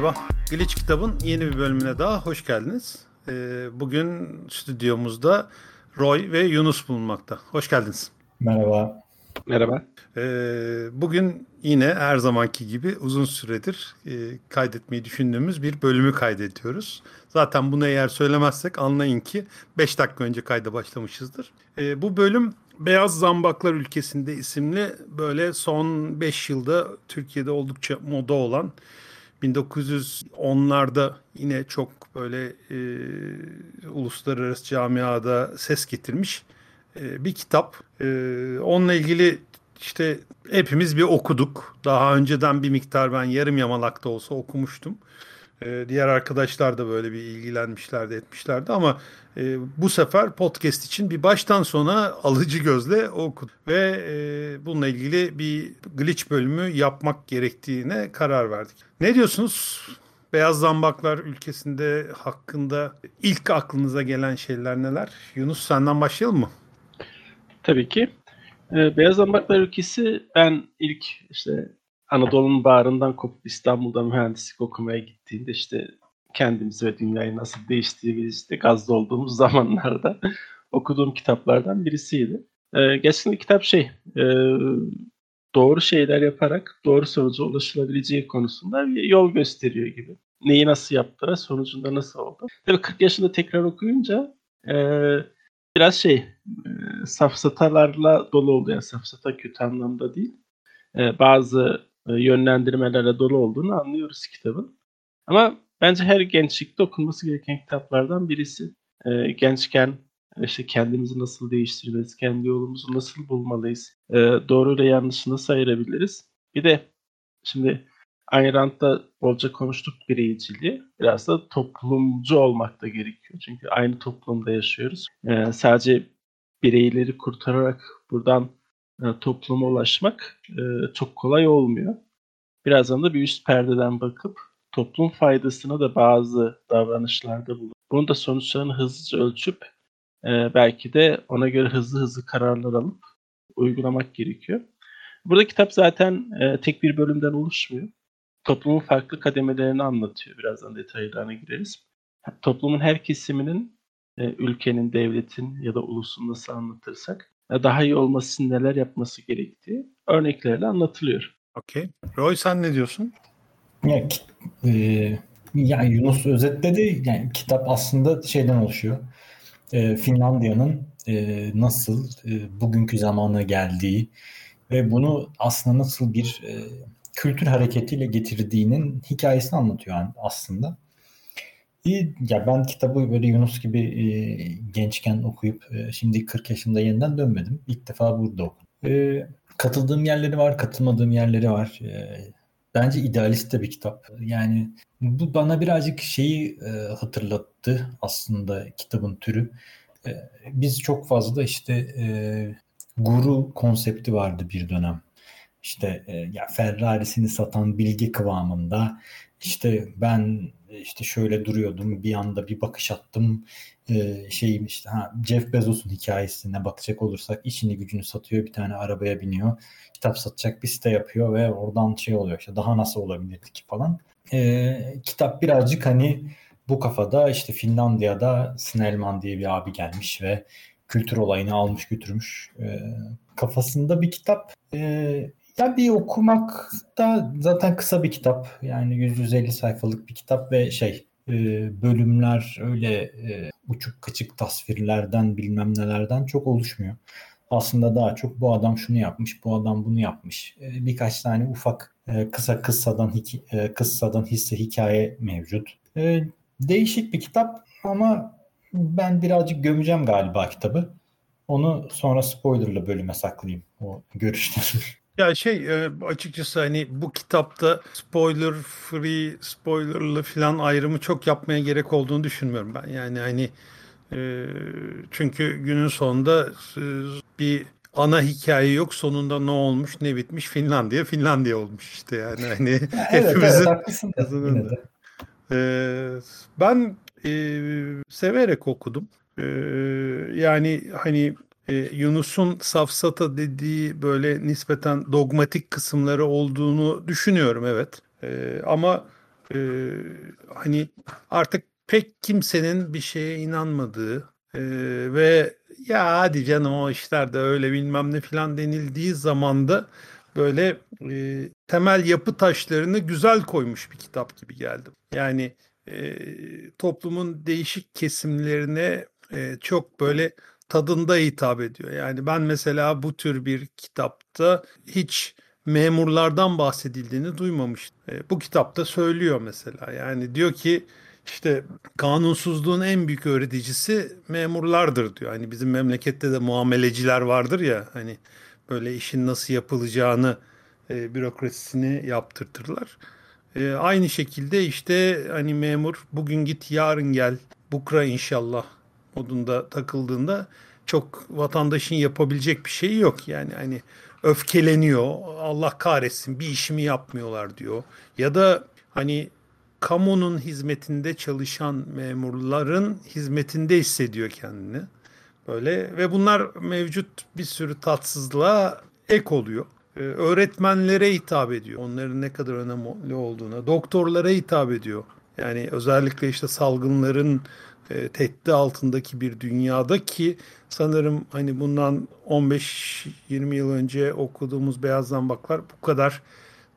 Merhaba, Glitch Kitab'ın yeni bir bölümüne daha hoş geldiniz. Ee, bugün stüdyomuzda Roy ve Yunus bulunmakta. Hoş geldiniz. Merhaba. Merhaba. Ee, bugün yine her zamanki gibi uzun süredir e, kaydetmeyi düşündüğümüz bir bölümü kaydediyoruz. Zaten bunu eğer söylemezsek anlayın ki 5 dakika önce kayda başlamışızdır. Ee, bu bölüm Beyaz Zambaklar Ülkesinde isimli böyle son 5 yılda Türkiye'de oldukça moda olan 1910'larda yine çok böyle e, uluslararası camiada ses getirmiş e, bir kitap. E, onunla ilgili işte hepimiz bir okuduk. Daha önceden bir miktar ben yarım yamalakta olsa okumuştum. E, diğer arkadaşlar da böyle bir ilgilenmişlerdi etmişlerdi ama e, bu sefer podcast için bir baştan sona alıcı gözle okudum. Ve e, bununla ilgili bir glitch bölümü yapmak gerektiğine karar verdik. Ne diyorsunuz? Beyaz Zambaklar ülkesinde hakkında ilk aklınıza gelen şeyler neler? Yunus senden başlayalım mı? Tabii ki. Ee, Beyaz Zambaklar ülkesi ben ilk işte Anadolu'nun bağrından kopup İstanbul'da mühendislik okumaya gittiğinde işte kendimizi ve dünyayı nasıl değiştirdiğimiz işte gazda olduğumuz zamanlarda okuduğum kitaplardan birisiydi. Ee, gerçekten kitap şey e, doğru şeyler yaparak doğru sonuca ulaşılabileceği konusunda bir yol gösteriyor gibi. Neyi nasıl yaptığı, sonucunda nasıl oldu. Tabii 40 yaşında tekrar okuyunca e, biraz şey e, safsatalarla dolu oldu. Yani safsata kötü anlamda değil. E, bazı e, yönlendirmelerle dolu olduğunu anlıyoruz kitabın. Ama bence her gençlikte okunması gereken kitaplardan birisi. E, gençken işte kendimizi nasıl değiştirmeliyiz, kendi yolumuzu nasıl bulmalıyız, e, doğru ile yanlışı nasıl ayırabiliriz. Bir de şimdi Ayn Rand'da bolca konuştuk bireyciliği. Biraz da toplumcu olmak da gerekiyor. Çünkü aynı toplumda yaşıyoruz. E, sadece bireyleri kurtararak buradan topluma ulaşmak e, çok kolay olmuyor. Birazdan da bir üst perdeden bakıp toplum faydasına da bazı davranışlarda bulunup bunun da sonuçlarını hızlıca ölçüp e, belki de ona göre hızlı hızlı kararlar alıp uygulamak gerekiyor. Burada kitap zaten e, tek bir bölümden oluşmuyor. Toplumun farklı kademelerini anlatıyor. Birazdan detaylarına gireriz. Toplumun her kesiminin e, ülkenin, devletin ya da ulusun nasıl anlatırsak e, daha iyi olması için neler yapması gerektiği örneklerle anlatılıyor. Okey. Roy sen ne diyorsun? Ya, e, ya Yunus özetledi. Yani kitap aslında şeyden oluşuyor. E, Finlandiya'nın e, nasıl e, bugünkü zamana geldiği ve bunu aslında nasıl bir e, kültür hareketiyle getirdiğinin hikayesini anlatıyor yani aslında. Ya ben kitabı böyle Yunus gibi e, gençken okuyup e, şimdi 40 yaşında yeniden dönmedim. İlk defa burada okudum. E, katıldığım yerleri var, katılmadığım yerleri var. E, bence idealist de bir kitap. Yani bu bana birazcık şeyi e, hatırlattı aslında kitabın türü. E, biz çok fazla işte e, guru konsepti vardı bir dönem. İşte e, ya Ferrari'sini satan bilgi kıvamında işte ben işte şöyle duruyordum bir anda bir bakış attım. E, şeyim işte ha, Jeff Bezos'un hikayesine bakacak olursak işini gücünü satıyor bir tane arabaya biniyor kitap satacak bir site yapıyor ve oradan şey oluyor işte daha nasıl olabilirdi ki falan. E, kitap birazcık hani bu kafada işte Finlandiya'da Snellman diye bir abi gelmiş ve kültür olayını almış götürmüş. E, kafasında bir kitap. E, ya bir okumak da zaten kısa bir kitap. Yani 150 sayfalık bir kitap ve şey e, bölümler öyle e, uçuk kıçık tasvirlerden bilmem nelerden çok oluşmuyor. Aslında daha çok bu adam şunu yapmış, bu adam bunu yapmış. E, birkaç tane ufak kısa kıssadan kıssadan hisse hikaye mevcut. Değişik bir kitap ama ben birazcık gömeceğim galiba kitabı. Onu sonra spoilerlı bölüme saklayayım o görüşlerimi. Ya şey e, açıkçası hani bu kitapta spoiler free, spoilerlı falan ayrımı çok yapmaya gerek olduğunu düşünmüyorum ben. Yani hani e, çünkü günün sonunda e, bir ana hikaye yok. Sonunda ne olmuş, ne bitmiş Finlandiya, Finlandiya olmuş işte yani hani evet, hepimizin evet, ben severek okudum. yani hani e, Yunus'un safsata dediği böyle nispeten dogmatik kısımları olduğunu düşünüyorum evet. E, ama e, hani artık pek kimsenin bir şeye inanmadığı e, ve ya hadi canım o işler de öyle bilmem ne filan denildiği zamanda böyle e, temel yapı taşlarını güzel koymuş bir kitap gibi geldi. Yani e, toplumun değişik kesimlerine e, çok böyle tadında hitap ediyor. Yani ben mesela bu tür bir kitapta hiç memurlardan bahsedildiğini duymamıştım. E, bu kitapta söylüyor mesela. Yani diyor ki işte kanunsuzluğun en büyük öğreticisi memurlardır diyor. Hani bizim memlekette de muameleciler vardır ya hani böyle işin nasıl yapılacağını e, bürokrasisini yaptırtırlar. E, aynı şekilde işte hani memur bugün git yarın gel bukra inşallah modunda takıldığında çok vatandaşın yapabilecek bir şey yok. Yani hani öfkeleniyor Allah kahretsin bir işimi yapmıyorlar diyor. Ya da hani kamunun hizmetinde çalışan memurların hizmetinde hissediyor kendini. Böyle ve bunlar mevcut bir sürü tatsızlığa ek oluyor. Ee, öğretmenlere hitap ediyor. Onların ne kadar önemli olduğuna. Doktorlara hitap ediyor. Yani özellikle işte salgınların e, tehdidi altındaki bir dünyada ki sanırım hani bundan 15-20 yıl önce okuduğumuz Beyaz Zambaklar bu kadar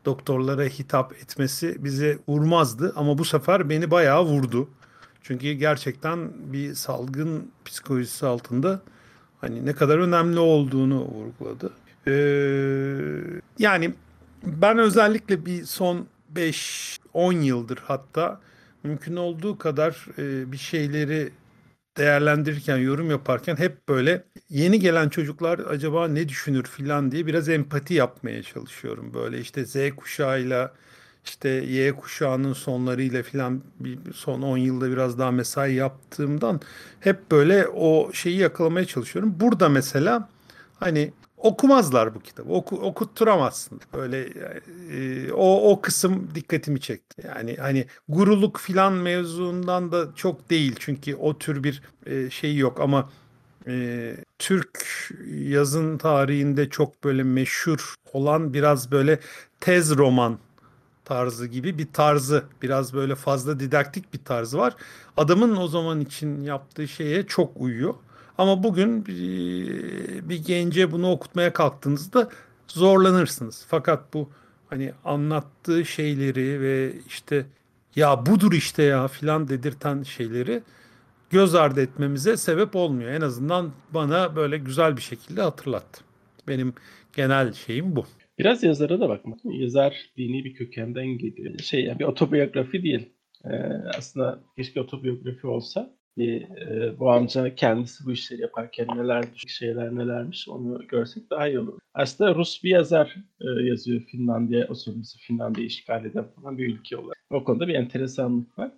doktorlara hitap etmesi bize vurmazdı ama bu sefer beni bayağı vurdu. Çünkü gerçekten bir salgın psikolojisi altında hani ne kadar önemli olduğunu vurguladı. Ee, yani ben özellikle bir son 5-10 yıldır hatta mümkün olduğu kadar e, bir şeyleri değerlendirirken, yorum yaparken hep böyle yeni gelen çocuklar acaba ne düşünür filan diye biraz empati yapmaya çalışıyorum. Böyle işte Z kuşağıyla işte Y kuşağının sonlarıyla filan son 10 yılda biraz daha mesai yaptığımdan hep böyle o şeyi yakalamaya çalışıyorum. Burada mesela hani okumazlar bu kitabı. Oku, okutturamazsın. Böyle e, o o kısım dikkatimi çekti. Yani hani guruluk filan mevzundan da çok değil. Çünkü o tür bir e, şey yok ama e, Türk yazın tarihinde çok böyle meşhur olan biraz böyle tez roman tarzı gibi bir tarzı biraz böyle fazla didaktik bir tarzı var. Adamın o zaman için yaptığı şeye çok uyuyor. Ama bugün bir, gence bunu okutmaya kalktığınızda zorlanırsınız. Fakat bu hani anlattığı şeyleri ve işte ya budur işte ya filan dedirten şeyleri göz ardı etmemize sebep olmuyor. En azından bana böyle güzel bir şekilde hatırlattı. Benim genel şeyim bu. Biraz yazara da bakmak. Yazar dini bir kökenden geliyor. Şey yani bir otobiyografi değil. Ee, aslında keşke otobiyografi olsa bir e, bu amca kendisi bu işleri yaparken neler şeyler nelermiş onu görsek daha iyi olur. Aslında Rus bir yazar e, yazıyor Finlandiya, o sırası Finlandiya işgal eden falan bir ülke olarak. O konuda bir enteresanlık var.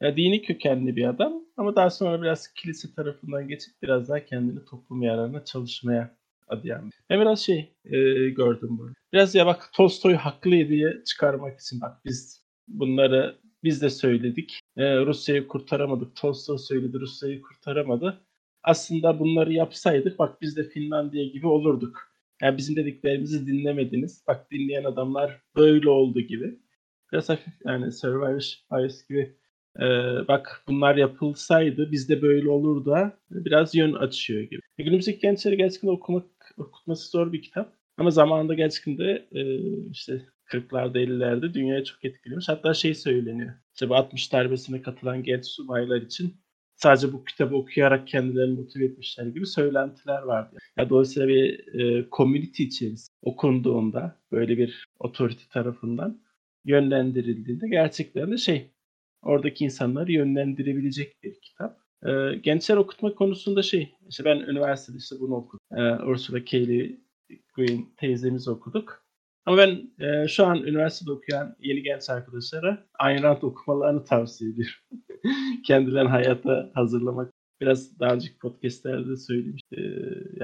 Ya, dini kökenli bir adam ama daha sonra biraz kilise tarafından geçip biraz daha kendini toplum yararına çalışmaya adayan. Ben biraz şey e, gördüm bunu. Biraz ya bak Tolstoy haklıydı diye çıkarmak için bak biz bunları biz de söyledik. Ee, Rusya'yı kurtaramadık. Tolstoy söyledi Rusya'yı kurtaramadı. Aslında bunları yapsaydık bak biz de Finlandiya gibi olurduk. Yani bizim dediklerimizi dinlemediniz. Bak dinleyen adamlar böyle oldu gibi. Biraz hafif yani Survivor Bias gibi e, bak bunlar yapılsaydı biz de böyle olurdu biraz yön açıyor gibi. E, günümüzdeki gençleri gerçekten okumak, okutması zor bir kitap. Ama zamanında gerçekten de e, işte 40'larda 50'lerde dünyaya çok etkilemiş. Hatta şey söyleniyor. İşte bu 60 darbesine katılan genç subaylar için sadece bu kitabı okuyarak kendilerini motive etmişler gibi söylentiler vardı. Ya dolayısıyla bir e, community içerisinde okunduğunda böyle bir otorite tarafından yönlendirildiğinde gerçekten şey oradaki insanları yönlendirebilecek bir kitap. E, gençler okutma konusunda şey işte ben üniversitede işte bunu okudum. E, Ursula K. Le Guin teyzemiz okuduk. Ama ben e, şu an üniversitede okuyan yeni genç arkadaşlara Ayn Rand okumalarını tavsiye ediyorum. Kendilerini hayata hazırlamak. Biraz daha önceki podcastlerde söylemiştim. E,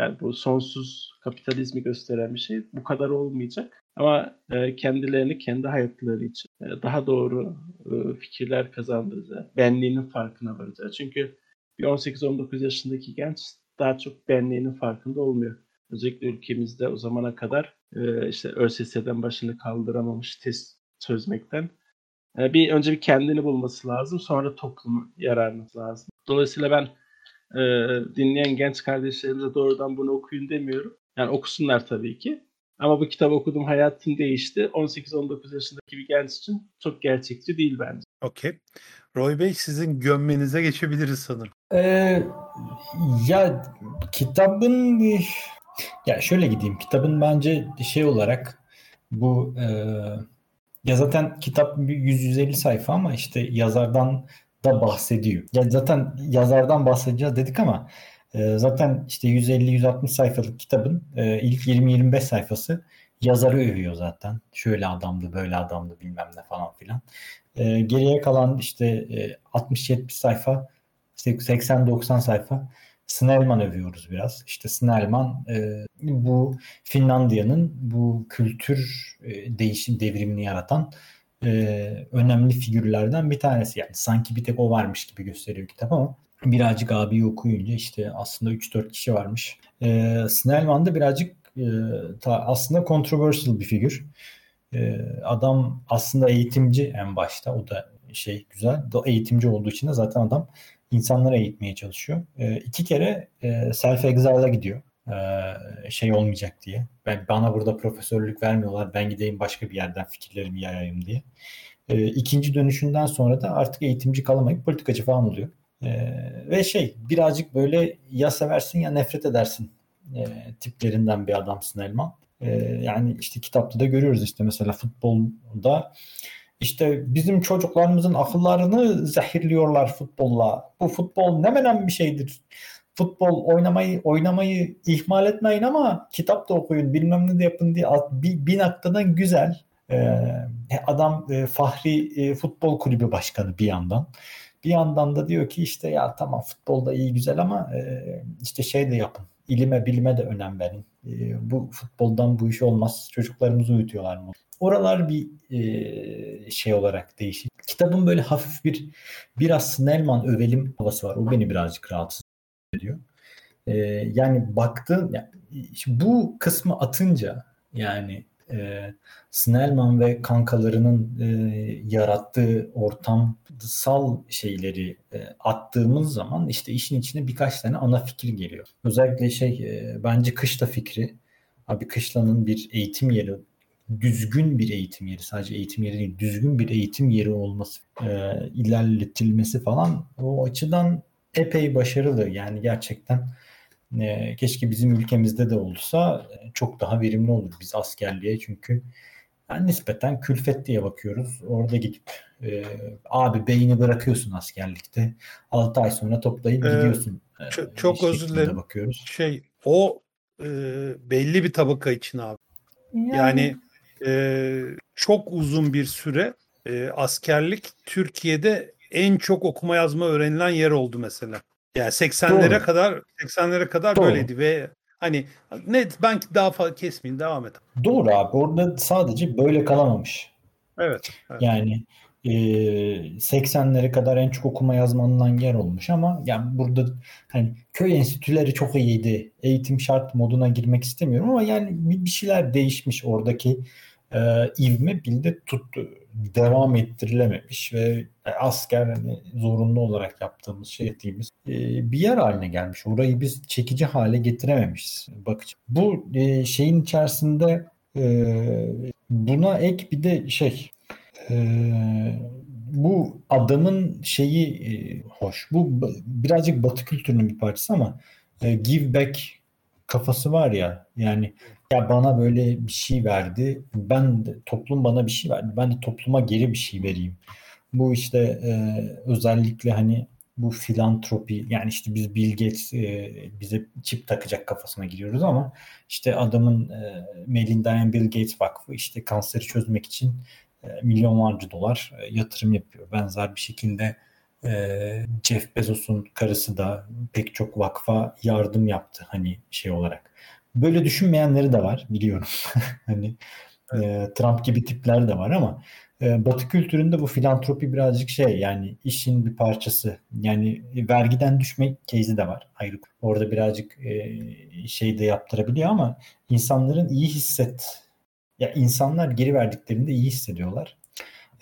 yani bu sonsuz kapitalizmi gösteren bir şey. Bu kadar olmayacak. Ama e, kendilerini kendi hayatları için e, daha doğru e, fikirler kazandıracağı, benliğinin farkına varacağı. Çünkü bir 18-19 yaşındaki genç daha çok benliğinin farkında olmuyor. Özellikle ülkemizde o zamana kadar e, işte ÖSS'den başını kaldıramamış test çözmekten e, bir önce bir kendini bulması lazım. Sonra toplumu yararması lazım. Dolayısıyla ben e, dinleyen genç kardeşlerimize doğrudan bunu okuyun demiyorum. Yani okusunlar tabii ki. Ama bu kitabı okudum hayatım değişti. 18-19 yaşındaki bir genç için çok gerçekçi değil bence. Okey. Roy Bey sizin gömmenize geçebiliriz sanırım. Ee, ya kitabın ya şöyle gideyim. Kitabın bence şey olarak bu e, ya zaten kitap 100-150 sayfa ama işte yazardan da bahsediyor. Ya zaten yazardan bahsedeceğiz dedik ama e, zaten işte 150-160 sayfalık kitabın e, ilk 20-25 sayfası yazarı övüyor zaten. Şöyle adamdı, böyle adamdı bilmem ne falan filan. E, geriye kalan işte e, 60-70 sayfa, 80-90 sayfa Snellman övüyoruz biraz. İşte Snellman e, bu Finlandiya'nın bu kültür e, değişim devrimini yaratan e, önemli figürlerden bir tanesi. Yani sanki bir tek o varmış gibi gösteriyor kitap ama birazcık abi okuyunca işte aslında 3-4 kişi varmış. E, Snellman da birazcık e, ta, aslında controversial bir figür. E, adam aslında eğitimci en başta. O da şey güzel. Eğitimci olduğu için de zaten adam insanları eğitmeye çalışıyor. E, iki kere e, self exile'a gidiyor. E, şey olmayacak diye. Ben bana burada profesörlük vermiyorlar. Ben gideyim başka bir yerden fikirlerimi yayayım diye. E, ikinci dönüşünden sonra da artık eğitimci kalamayıp politikacı falan oluyor. E, ve şey birazcık böyle ya seversin ya nefret edersin e, tiplerinden bir adamsın Elman. E, yani işte kitapta da görüyoruz işte mesela futbolda işte bizim çocuklarımızın akıllarını zehirliyorlar futbolla. Bu futbol ne menen bir şeydir. Futbol oynamayı oynamayı ihmal etmeyin ama kitap da okuyun bilmem ne de yapın diye bir, bir noktadan güzel. Ee, adam e, Fahri e, Futbol Kulübü Başkanı bir yandan. Bir yandan da diyor ki işte ya tamam futbolda iyi güzel ama e, işte şey de yapın. İlime bilime de önem verin. E, bu futboldan bu iş olmaz. Çocuklarımızı uyutuyorlar mı? Oralar bir e, şey olarak değişik. Kitabın böyle hafif bir biraz Snellman övelim havası var. O beni birazcık rahatsız ediyor. E, yani baktığın yani, bu kısmı atınca yani e, Snellman ve kankalarının e, yarattığı ortamsal şeyleri e, attığımız zaman işte işin içine birkaç tane ana fikir geliyor. Özellikle şey e, bence kışla fikri. Abi kışlanın bir eğitim yeri düzgün bir eğitim yeri sadece eğitim yeri değil düzgün bir eğitim yeri olması e, ilerletilmesi falan o açıdan epey başarılı yani gerçekten e, keşke bizim ülkemizde de olsa e, çok daha verimli olur biz askerliğe çünkü yani nispeten külfet diye bakıyoruz. Orada gidip e, abi beyni bırakıyorsun askerlikte. 6 ay sonra toplayıp ee, gidiyorsun. E, çok, çok özür dilerim. Bakıyoruz. Şey o e, belli bir tabaka için abi. Yani, yani e, çok uzun bir süre e, askerlik Türkiye'de en çok okuma yazma öğrenilen yer oldu mesela. Yani 80'lere kadar 80'lere kadar Doğru. böyleydi ve hani net ben daha fazla kesmeyeyim devam et. Doğru abi orada sadece böyle kalamamış. Evet. evet. Yani e, 80'lere kadar en çok okuma yazmanın yer olmuş ama yani burada hani köy enstitüleri çok iyiydi. Eğitim şart moduna girmek istemiyorum ama yani bir şeyler değişmiş oradaki e, ivme bilde tuttu. Devam ettirilememiş ve asker hani zorunlu olarak yaptığımız şey ettiğimiz e, bir yer haline gelmiş. Orayı biz çekici hale getirememişiz. Bakıcı. Bu e, şeyin içerisinde e, buna ek bir de şey bu adamın şeyi e, hoş. Bu birazcık batı kültürünün bir parçası ama e, give back kafası var ya yani ya bana böyle bir şey verdi. Ben de, toplum bana bir şey verdi. Ben de topluma geri bir şey vereyim. Bu işte e, özellikle hani bu filantropi yani işte biz Bill Gates e, bize çip takacak kafasına giriyoruz ama işte adamın e, Melinda and Bill Gates Vakfı işte kanseri çözmek için milyonlarca dolar e, yatırım yapıyor. Benzer bir şekilde e, Jeff Bezos'un karısı da pek çok vakfa yardım yaptı hani şey olarak. Böyle düşünmeyenleri de var biliyorum. hani evet. e, Trump gibi tipler de var ama e, Batı kültüründe bu filantropi birazcık şey yani işin bir parçası. Yani vergiden düşmek case'i de var ayrı. Orada birazcık e, şey de yaptırabiliyor ama insanların iyi hisset ya insanlar geri verdiklerinde iyi hissediyorlar.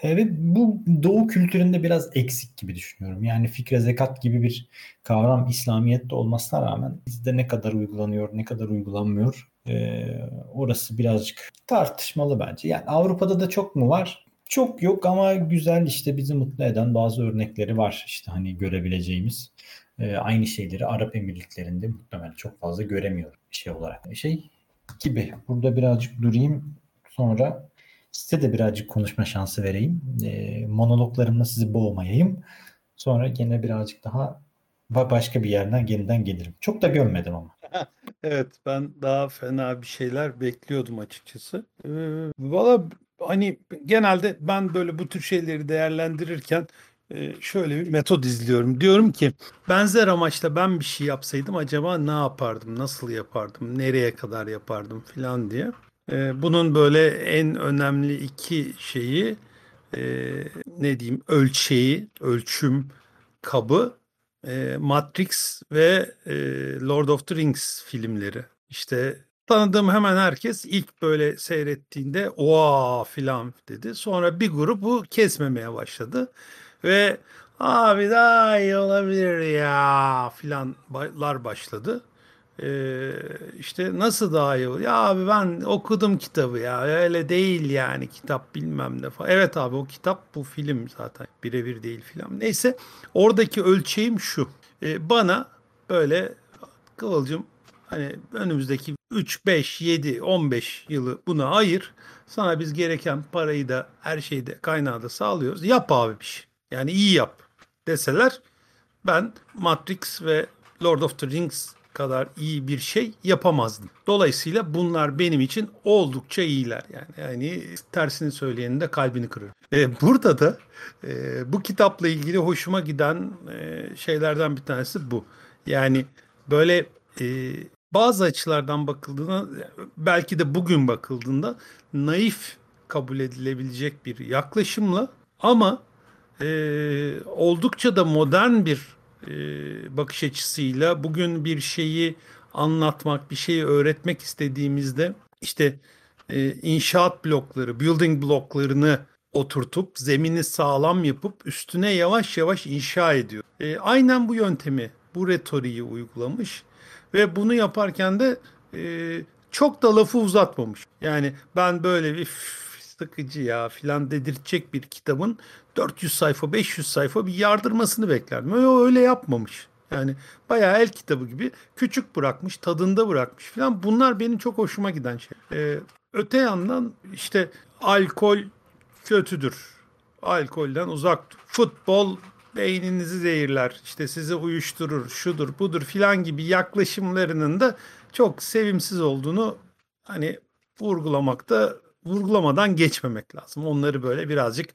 Evet bu doğu kültüründe biraz eksik gibi düşünüyorum. Yani fikre zekat gibi bir kavram İslamiyet'te olmasına rağmen bizde ne kadar uygulanıyor, ne kadar uygulanmıyor e, orası birazcık tartışmalı bence. Yani Avrupa'da da çok mu var? Çok yok ama güzel işte bizi mutlu eden bazı örnekleri var işte hani görebileceğimiz. E, aynı şeyleri Arap Emirlikleri'nde muhtemelen çok fazla göremiyorum şey olarak. Şey gibi burada birazcık durayım sonra size de birazcık konuşma şansı vereyim. E, monologlarımla sizi boğmayayım. Sonra gene birazcık daha başka bir yerden yeniden gelirim. Çok da görmedim ama. Evet ben daha fena bir şeyler bekliyordum açıkçası. Ee, Valla hani genelde ben böyle bu tür şeyleri değerlendirirken e, şöyle bir metod izliyorum. Diyorum ki benzer amaçla ben bir şey yapsaydım acaba ne yapardım, nasıl yapardım, nereye kadar yapardım filan diye. E, bunun böyle en önemli iki şeyi e, ne diyeyim ölçeği, ölçüm kabı e, Matrix ve e, Lord of the Rings filmleri. İşte tanıdığım hemen herkes ilk böyle seyrettiğinde oha filan dedi. Sonra bir grup bu kesmemeye başladı. Ve abi daha iyi olabilir ya filanlar başladı. Ee, işte nasıl daha iyi olur? Ya abi ben okudum kitabı ya öyle değil yani kitap bilmem ne falan. Evet abi o kitap bu film zaten birebir değil filan. Neyse oradaki ölçeğim şu. Ee, bana böyle Kıvılcım hani önümüzdeki 3, 5, 7, 15 yılı buna ayır. Sana biz gereken parayı da her şeyi de kaynağı da sağlıyoruz. Yap abi bir şey. Yani iyi yap deseler ben Matrix ve Lord of the Rings kadar iyi bir şey yapamazdım. Dolayısıyla bunlar benim için oldukça iyiler. Yani yani tersini söyleyenin de kalbini kırır. E, burada da e, bu kitapla ilgili hoşuma giden e, şeylerden bir tanesi bu. Yani böyle e, bazı açılardan bakıldığında belki de bugün bakıldığında naif kabul edilebilecek bir yaklaşımla ama e, oldukça da modern bir bakış açısıyla bugün bir şeyi anlatmak, bir şeyi öğretmek istediğimizde işte e, inşaat blokları, building bloklarını oturtup zemini sağlam yapıp üstüne yavaş yavaş inşa ediyor. E, aynen bu yöntemi, bu retoriği uygulamış ve bunu yaparken de e, çok da lafı uzatmamış. Yani ben böyle bir sıkıcı ya filan dedirtecek bir kitabın 400 sayfa 500 sayfa bir yardırmasını beklerdim. Öyle, öyle yapmamış. Yani bayağı el kitabı gibi küçük bırakmış, tadında bırakmış filan. Bunlar benim çok hoşuma giden şey. Ee, öte yandan işte alkol kötüdür. Alkolden uzak. Futbol beyninizi zehirler. İşte sizi uyuşturur, şudur, budur filan gibi yaklaşımlarının da çok sevimsiz olduğunu hani vurgulamakta vurgulamadan geçmemek lazım. Onları böyle birazcık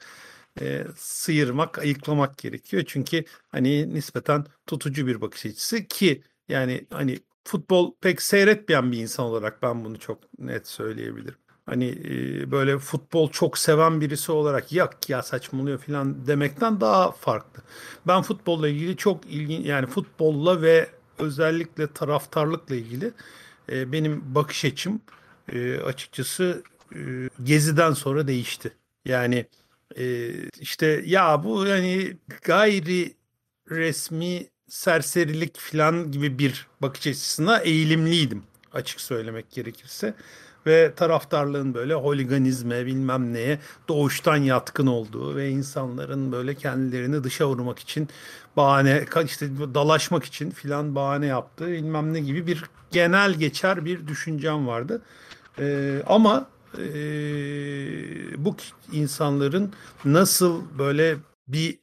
e, sıyırmak, ayıklamak gerekiyor. Çünkü hani nispeten tutucu bir bakış açısı ki yani hani futbol pek seyretmeyen bir insan olarak ben bunu çok net söyleyebilirim. Hani e, böyle futbol çok seven birisi olarak yak ya saçmalıyor falan demekten daha farklı. Ben futbolla ilgili çok ilgin yani futbolla ve özellikle taraftarlıkla ilgili e, benim bakış açım e, açıkçası e, Gezi'den sonra değişti. Yani e, işte ya bu yani gayri resmi serserilik falan gibi bir bakış açısına eğilimliydim açık söylemek gerekirse. Ve taraftarlığın böyle holiganizme bilmem neye doğuştan yatkın olduğu ve insanların böyle kendilerini dışa vurmak için bahane işte dalaşmak için filan bahane yaptığı bilmem ne gibi bir genel geçer bir düşüncem vardı. Ee, ama e, bu insanların nasıl böyle bir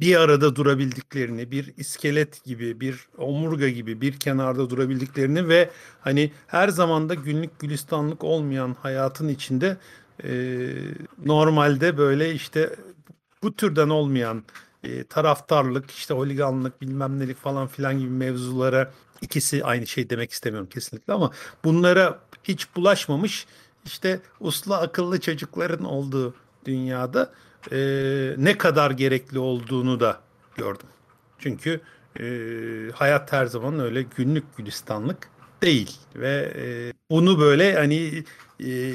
bir arada durabildiklerini, bir iskelet gibi, bir omurga gibi bir kenarda durabildiklerini ve hani her zamanda günlük gülistanlık olmayan hayatın içinde e, normalde böyle işte bu türden olmayan e, taraftarlık, işte holiganlık, bilmem nelik falan filan gibi mevzulara ikisi aynı şey demek istemiyorum kesinlikle ama bunlara hiç bulaşmamış işte uslu akıllı çocukların olduğu dünyada e, ne kadar gerekli olduğunu da gördüm. Çünkü e, hayat her zaman öyle günlük gülistanlık değil ve e, bunu böyle hani e,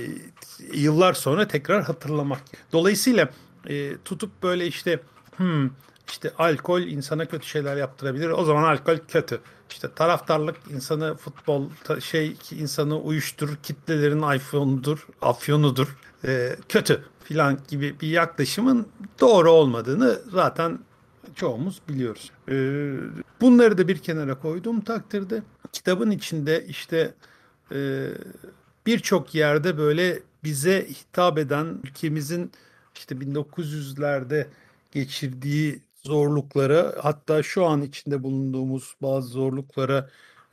yıllar sonra tekrar hatırlamak. Dolayısıyla e, tutup böyle işte hmm, işte alkol insana kötü şeyler yaptırabilir. O zaman alkol kötü. İşte taraftarlık insanı futbol şey insanı uyuşturur, kitlelerin afyonudur, afyonudur. E, kötü filan gibi bir yaklaşımın doğru olmadığını zaten çoğumuz biliyoruz. E, bunları da bir kenara koyduğum takdirde kitabın içinde işte e, birçok yerde böyle bize hitap eden ülkemizin işte 1900'lerde geçirdiği zorluklara hatta şu an içinde bulunduğumuz bazı zorluklara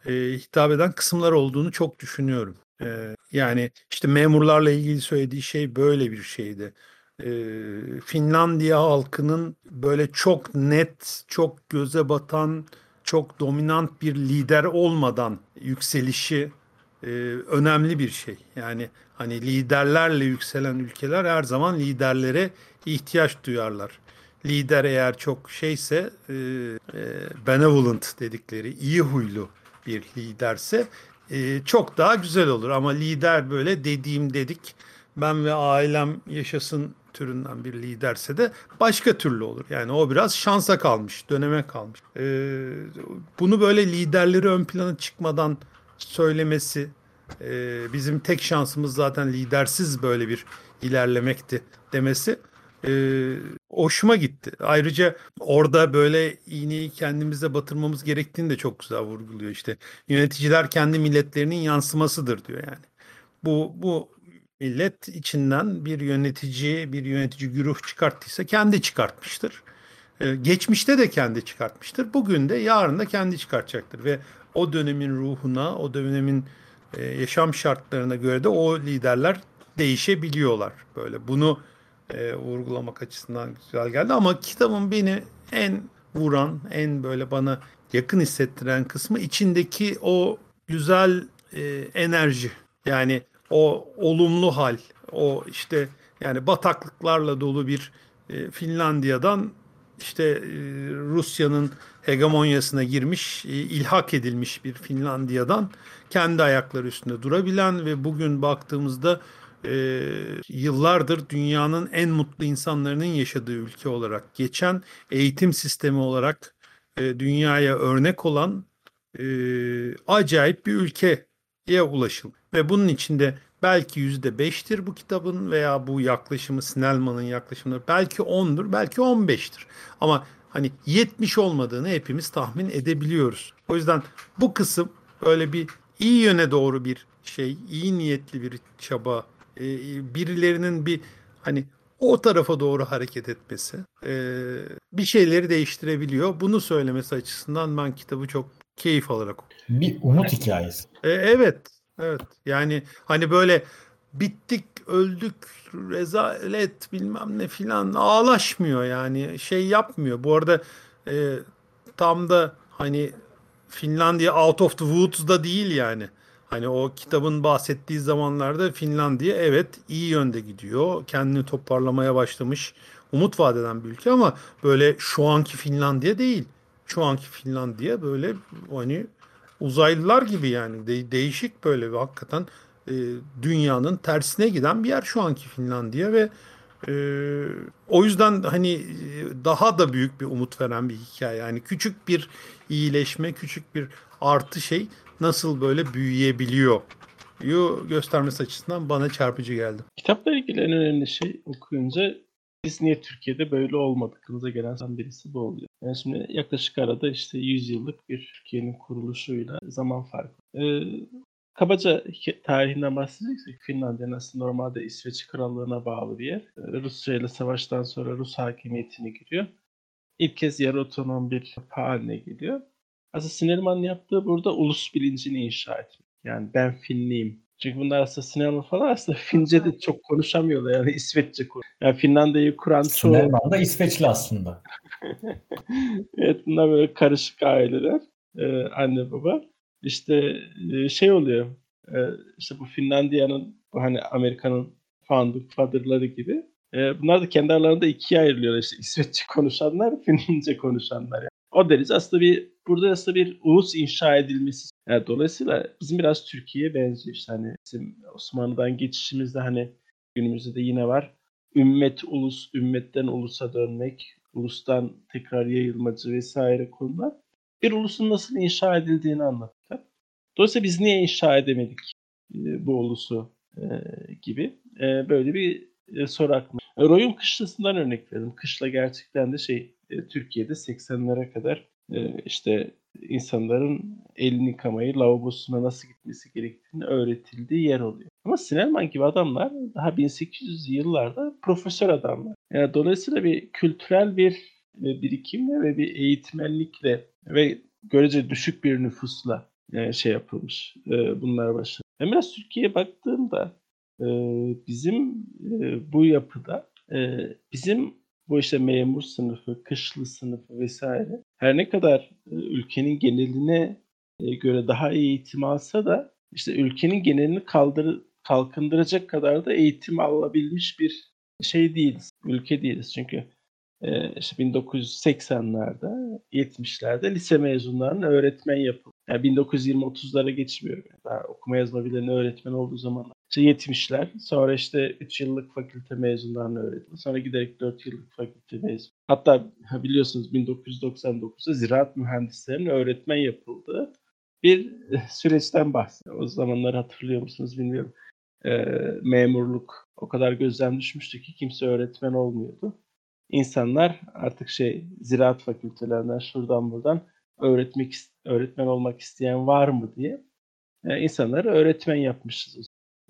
e, hitap eden kısımlar olduğunu çok düşünüyorum. E, yani işte memurlarla ilgili söylediği şey böyle bir şeydi. E, Finlandiya halkının böyle çok net, çok göze batan, çok dominant bir lider olmadan yükselişi e, önemli bir şey. Yani hani liderlerle yükselen ülkeler her zaman liderlere ihtiyaç duyarlar lider eğer çok şeyse e, e, benevolent dedikleri iyi huylu bir liderse e, çok daha güzel olur. Ama lider böyle dediğim dedik ben ve ailem yaşasın türünden bir liderse de başka türlü olur. Yani o biraz şansa kalmış, döneme kalmış. Bunu böyle liderleri ön plana çıkmadan söylemesi, bizim tek şansımız zaten lidersiz böyle bir ilerlemekti demesi e, hoşuma gitti. Ayrıca orada böyle iğneyi kendimize batırmamız gerektiğini de çok güzel vurguluyor. İşte yöneticiler kendi milletlerinin yansımasıdır diyor yani. Bu bu millet içinden bir yönetici, bir yönetici güruh çıkarttıysa kendi çıkartmıştır. Ee, geçmişte de kendi çıkartmıştır. Bugün de yarın da kendi çıkartacaktır ve o dönemin ruhuna, o dönemin e, yaşam şartlarına göre de o liderler değişebiliyorlar. Böyle bunu e, vurgulamak açısından güzel geldi. Ama kitabın beni en vuran, en böyle bana yakın hissettiren kısmı içindeki o güzel e, enerji. Yani o olumlu hal, o işte yani bataklıklarla dolu bir e, Finlandiya'dan işte e, Rusya'nın hegemonyasına girmiş, e, ilhak edilmiş bir Finlandiya'dan kendi ayakları üstünde durabilen ve bugün baktığımızda e, yıllardır dünyanın en mutlu insanların yaşadığı ülke olarak geçen eğitim sistemi olarak e, dünyaya örnek olan e, acayip bir ülkeye ulaşıldı. Ve bunun içinde belki yüzde beştir bu kitabın veya bu yaklaşımı Snellman'ın yaklaşımları belki ondur belki on beştir. Ama hani 70 olmadığını hepimiz tahmin edebiliyoruz. O yüzden bu kısım böyle bir iyi yöne doğru bir şey, iyi niyetli bir çaba e, birilerinin bir hani o tarafa doğru hareket etmesi e, bir şeyleri değiştirebiliyor. Bunu söylemesi açısından ben kitabı çok keyif alarak okuyorum. Bir umut hikayesi. E, evet, evet. Yani hani böyle bittik, öldük, rezalet bilmem ne filan ağlaşmıyor yani şey yapmıyor. Bu arada e, tam da hani Finlandiya out of the woods da değil yani. Hani o kitabın bahsettiği zamanlarda Finlandiya evet iyi yönde gidiyor. Kendini toparlamaya başlamış. Umut vadeden bir ülke ama böyle şu anki Finlandiya değil. Şu anki Finlandiya böyle hani uzaylılar gibi yani de- değişik böyle ve hakikaten e, dünyanın tersine giden bir yer şu anki Finlandiya ve e, o yüzden hani daha da büyük bir umut veren bir hikaye. Yani küçük bir iyileşme, küçük bir artı şey nasıl böyle büyüyebiliyor yu göstermesi açısından bana çarpıcı geldi. Kitapla ilgili en önemli şey okuyunca biz niye Türkiye'de böyle olmadıkımıza gelen birisi bu oluyor. Yani şimdi yaklaşık arada işte 100 yıllık bir Türkiye'nin kuruluşuyla zaman farkı. Ee, kabaca tarihinden bahsedeceksek Finlandiya aslında normalde İsveç Krallığı'na bağlı bir yer. Ee, Rusya ile savaştan sonra Rus hakimiyetine giriyor. İlk kez yarı otonom bir haline geliyor. Aslında Sinelman'ın yaptığı burada ulus bilincini inşa etmek. Yani ben Finliyim. Çünkü bunlar aslında Sinelman falan aslında Fince de çok konuşamıyorlar. Yani İsveççe konuşuyor. Yani Finlandiya'yı kuran çoğu... Sinelman da İsveçli aslında. evet bunlar böyle karışık aileler. Ee, anne baba. İşte e, şey oluyor. E, işte bu Finlandiya'nın bu hani Amerika'nın founding father'ları gibi. E, bunlar da kendi aralarında ikiye ayrılıyorlar. İşte İsveççe konuşanlar, Fince konuşanlar. Yani. O derece aslında bir burada aslında bir ulus inşa edilmesi. Yani dolayısıyla bizim biraz Türkiye'ye benziyor işte hani bizim Osmanlı'dan geçişimizde hani günümüzde de yine var. ümmet ulus, ümmetten ulusa dönmek, ulustan tekrar yayılmacı vesaire konular bir ulusun nasıl inşa edildiğini anlattılar. Dolayısıyla biz niye inşa edemedik e, bu ulusu e, gibi e, böyle bir e, soru aklıma. Royum kışlasından örnek verdim. Kışla gerçekten de şey e, Türkiye'de 80'lere kadar e, işte insanların elini yıkamayı, lavabosuna nasıl gitmesi gerektiğini öğretildiği yer oluyor. Ama Sinelman gibi adamlar daha 1800'lü yıllarda profesör adamlar. Yani dolayısıyla bir kültürel bir e, birikimle ve bir eğitmenlikle ve görece düşük bir nüfusla yani şey yapılmış. E, bunlar başladı. Ben biraz Türkiye'ye baktığımda e, bizim e, bu yapıda e, bizim bu işte memur sınıfı, kışlı sınıfı vesaire her ne kadar e, ülkenin geneline e, göre daha iyi eğitim alsa da işte ülkenin genelini kaldır kalkındıracak kadar da eğitim alabilmiş bir şey değiliz. Ülke değiliz. Çünkü e, işte 1980'lerde, 70'lerde lise mezunlarının öğretmen yapıldı. Yani 1920-30'lara geçmiyorum. Yani daha okuma yazma bilen öğretmen olduğu zamanlar. İşte 70'ler, sonra işte 3 yıllık fakülte mezunlarını öğretti. Sonra giderek 4 yıllık fakülte mezun. Hatta biliyorsunuz 1999'da ziraat mühendislerinin öğretmen yapıldığı bir süreçten bahsediyor. O zamanları hatırlıyor musunuz bilmiyorum. E, memurluk o kadar gözden düşmüştü ki kimse öğretmen olmuyordu. İnsanlar artık şey ziraat fakültelerinden şuradan buradan öğretmek öğretmen olmak isteyen var mı diye e, insanları öğretmen yapmışız.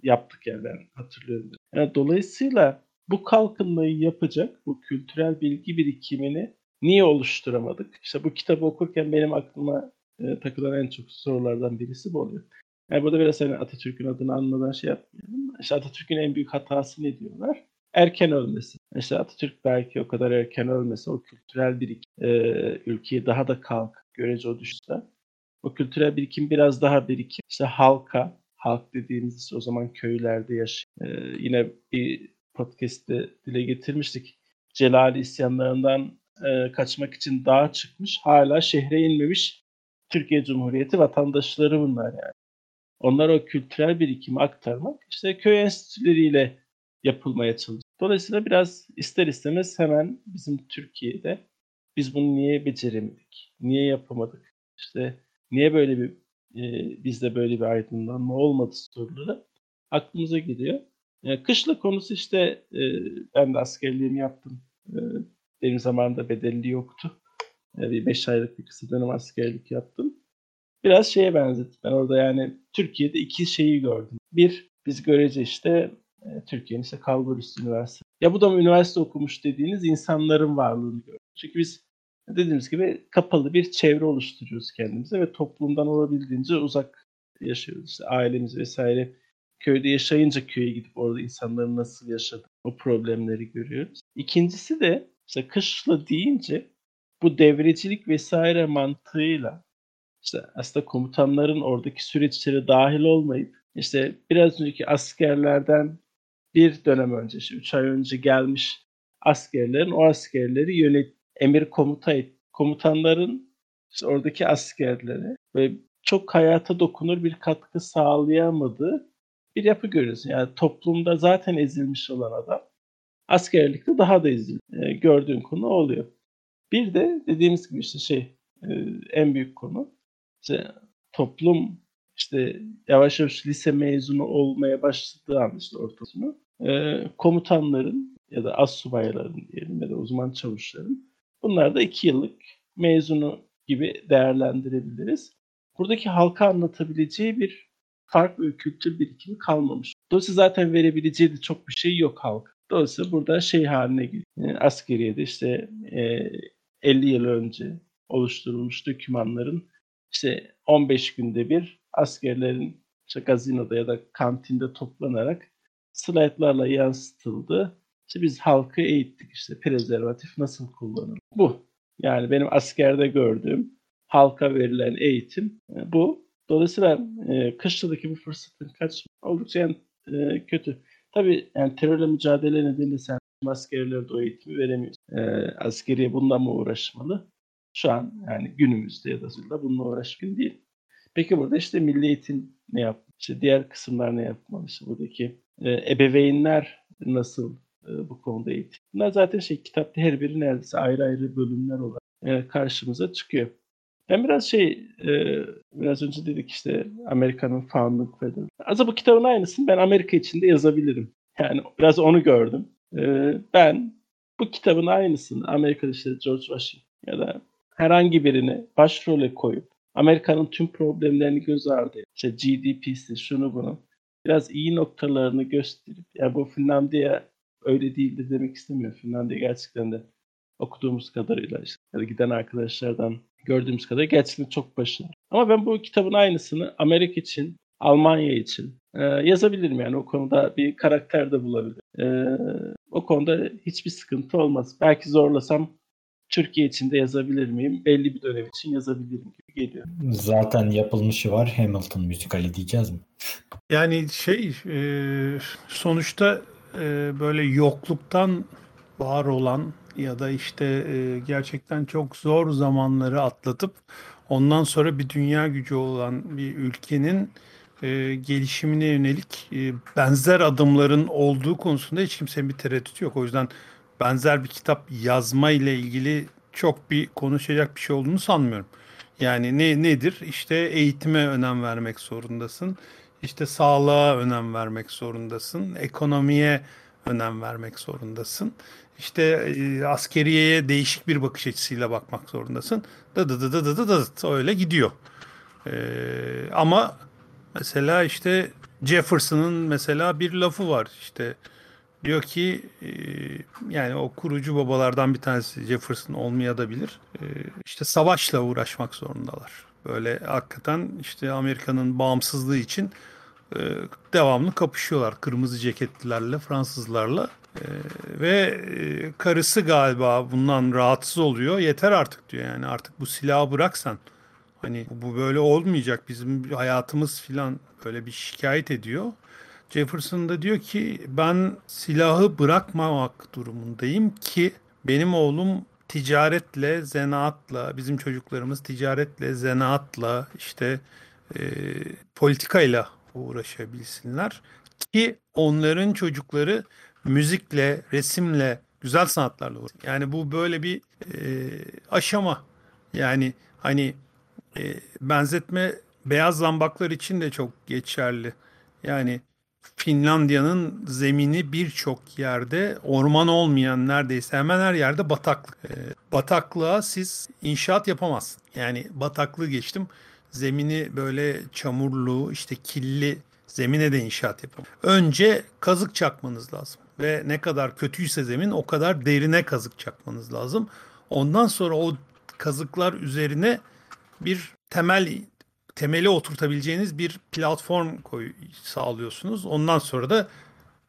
Yaptık yani ben hatırlıyorum. Yani dolayısıyla bu kalkınmayı yapacak bu kültürel bilgi birikimini niye oluşturamadık? İşte bu kitabı okurken benim aklıma e, takılan en çok sorulardan birisi bu oluyor. Yani burada biraz hani Atatürk'ün adını anmadan şey yapmayalım. İşte Atatürk'ün en büyük hatası ne diyorlar? Erken ölmesi. İşte Atatürk belki o kadar erken ölmese o kültürel birikim e, ülkeyi daha da kalk görece o düşse o kültürel birikim biraz daha birikim. İşte halka, halk dediğimiz o zaman köylerde yaşıyor. Ee, yine bir podcast'te dile getirmiştik. Celali isyanlarından e, kaçmak için dağa çıkmış, hala şehre inmemiş Türkiye Cumhuriyeti vatandaşları bunlar yani. Onlar o kültürel birikimi aktarmak işte köy enstitüleriyle yapılmaya çalışıyor. Dolayısıyla biraz ister istemez hemen bizim Türkiye'de biz bunu niye beceremedik? Niye yapamadık? İşte niye böyle bir e, bizde böyle bir aydınlanma olmadı soruları aklımıza geliyor. E, kışla konusu işte e, ben de askerliğimi yaptım. E, benim zamanımda bedelli yoktu. E, bir 5 aylık bir kısa dönem askerlik yaptım. Biraz şeye benzettim. Ben orada yani Türkiye'de iki şeyi gördüm. Bir, biz görece işte e, Türkiye'nin işte Kalburüs Üniversitesi. Ya bu da mı üniversite okumuş dediğiniz insanların varlığını gördüm. Çünkü biz dediğimiz gibi kapalı bir çevre oluşturuyoruz kendimize ve toplumdan olabildiğince uzak yaşıyoruz. İşte ailemiz vesaire köyde yaşayınca köye gidip orada insanların nasıl yaşadığı o problemleri görüyoruz. İkincisi de işte kışla deyince bu devrecilik vesaire mantığıyla işte aslında komutanların oradaki süreçlere dahil olmayıp işte biraz önceki askerlerden bir dönem önce, işte 3 ay önce gelmiş askerlerin o askerleri yönet emir komuta et, komutanların oradaki askerlere ve çok hayata dokunur bir katkı sağlayamadığı bir yapı görüyoruz. Yani toplumda zaten ezilmiş olan adam askerlikte daha da ezildi. E, gördüğün konu oluyor. Bir de dediğimiz gibi işte şey e, en büyük konu işte toplum işte yavaş yavaş lise mezunu olmaya başladığı an işte ortasını e, komutanların ya da az subayların diyelim ya da uzman çavuşların bunlar da iki yıllık mezunu gibi değerlendirebiliriz. Buradaki halka anlatabileceği bir farklı bir kültür birikimi kalmamış. Dolayısıyla zaten verebileceği de çok bir şey yok halk. Dolayısıyla burada şey haline geliyor. Yani askeriyede işte e, 50 yıl önce oluşturulmuş dokümanların işte 15 günde bir askerlerin işte gazinoda ya da kantinde toplanarak slaytlarla yansıtıldı. İşte biz halkı eğittik işte prezervatif nasıl kullanılır. Bu. Yani benim askerde gördüğüm halka verilen eğitim e, bu. Dolayısıyla e, kışladaki bu fırsatın kaç oldukça yani, e, kötü. Tabii yani terörle mücadele nedeniyle sen askerlere de o eğitimi veremiyorsun. E, askeriye bundan mı uğraşmalı? Şu an yani günümüzde ya da bununla uğraşkın değil. Peki burada işte milli eğitim ne yapmalı? İşte diğer kısımlar ne yapmalı? İşte buradaki e, ebeveynler nasıl bu konuda eğitim. Bunlar zaten şey kitapta her biri neredeyse ayrı ayrı bölümler olarak e, karşımıza çıkıyor. Ben biraz şey, e, biraz önce dedik işte Amerika'nın founding father. Aslında bu kitabın aynısını ben Amerika içinde yazabilirim. Yani biraz onu gördüm. E, ben bu kitabın aynısını Amerika'da işte George Washington ya da herhangi birini başrole koyup Amerika'nın tüm problemlerini göz ardı işte GDP'si şunu bunu biraz iyi noktalarını gösterip ya bu Finlandiya öyle değildi demek istemiyor. Finlandiya gerçekten de okuduğumuz kadarıyla işte ya da giden arkadaşlardan gördüğümüz kadarıyla gerçekten çok başarılı. Ama ben bu kitabın aynısını Amerika için, Almanya için e, yazabilirim yani o konuda bir karakter de bulabilirim. E, o konuda hiçbir sıkıntı olmaz. Belki zorlasam Türkiye için de yazabilir miyim? Belli bir dönem için yazabilirim gibi geliyor. Zaten yapılmışı var Hamilton müzikali diyeceğiz mi? Yani şey e, sonuçta e, böyle yokluktan var olan ya da işte e, gerçekten çok zor zamanları atlatıp ondan sonra bir dünya gücü olan bir ülkenin e, gelişimine yönelik e, benzer adımların olduğu konusunda hiç kimsenin bir tereddütü yok. O yüzden benzer bir kitap yazma ile ilgili çok bir konuşacak bir şey olduğunu sanmıyorum. Yani ne nedir? İşte eğitime önem vermek zorundasın. İşte sağlığa önem vermek zorundasın. Ekonomiye önem vermek zorundasın. İşte e, askeriyeye değişik bir bakış açısıyla bakmak zorundasın. Dı dı dı dı dı dı dı öyle gidiyor. E, ama mesela işte Jefferson'ın mesela bir lafı var işte diyor ki e, yani o kurucu babalardan bir tanesi Jefferson olmayabilir. E, işte savaşla uğraşmak zorundalar. Böyle hakikaten işte Amerika'nın bağımsızlığı için e, devamlı kapışıyorlar kırmızı ceketlilerle Fransızlarla. E, ve e, karısı galiba bundan rahatsız oluyor. Yeter artık diyor yani. Artık bu silahı bıraksan. Hani bu böyle olmayacak. Bizim hayatımız filan böyle bir şikayet ediyor. Jefferson da diyor ki ben silahı bırakmamak durumundayım ki benim oğlum ticaretle, zanaatla, bizim çocuklarımız ticaretle, zanaatla, işte e, politikayla uğraşabilsinler ki onların çocukları müzikle, resimle, güzel sanatlarla uğraşsın. Yani bu böyle bir e, aşama. Yani hani e, benzetme beyaz zambaklar için de çok geçerli. Yani Finlandiya'nın zemini birçok yerde orman olmayan neredeyse hemen her yerde bataklık. E, bataklığa siz inşaat yapamazsınız. Yani bataklığı geçtim zemini böyle çamurlu işte killi zemine de inşaat yapın. Önce kazık çakmanız lazım ve ne kadar kötüyse zemin o kadar derine kazık çakmanız lazım. Ondan sonra o kazıklar üzerine bir temel temeli oturtabileceğiniz bir platform koy, sağlıyorsunuz. Ondan sonra da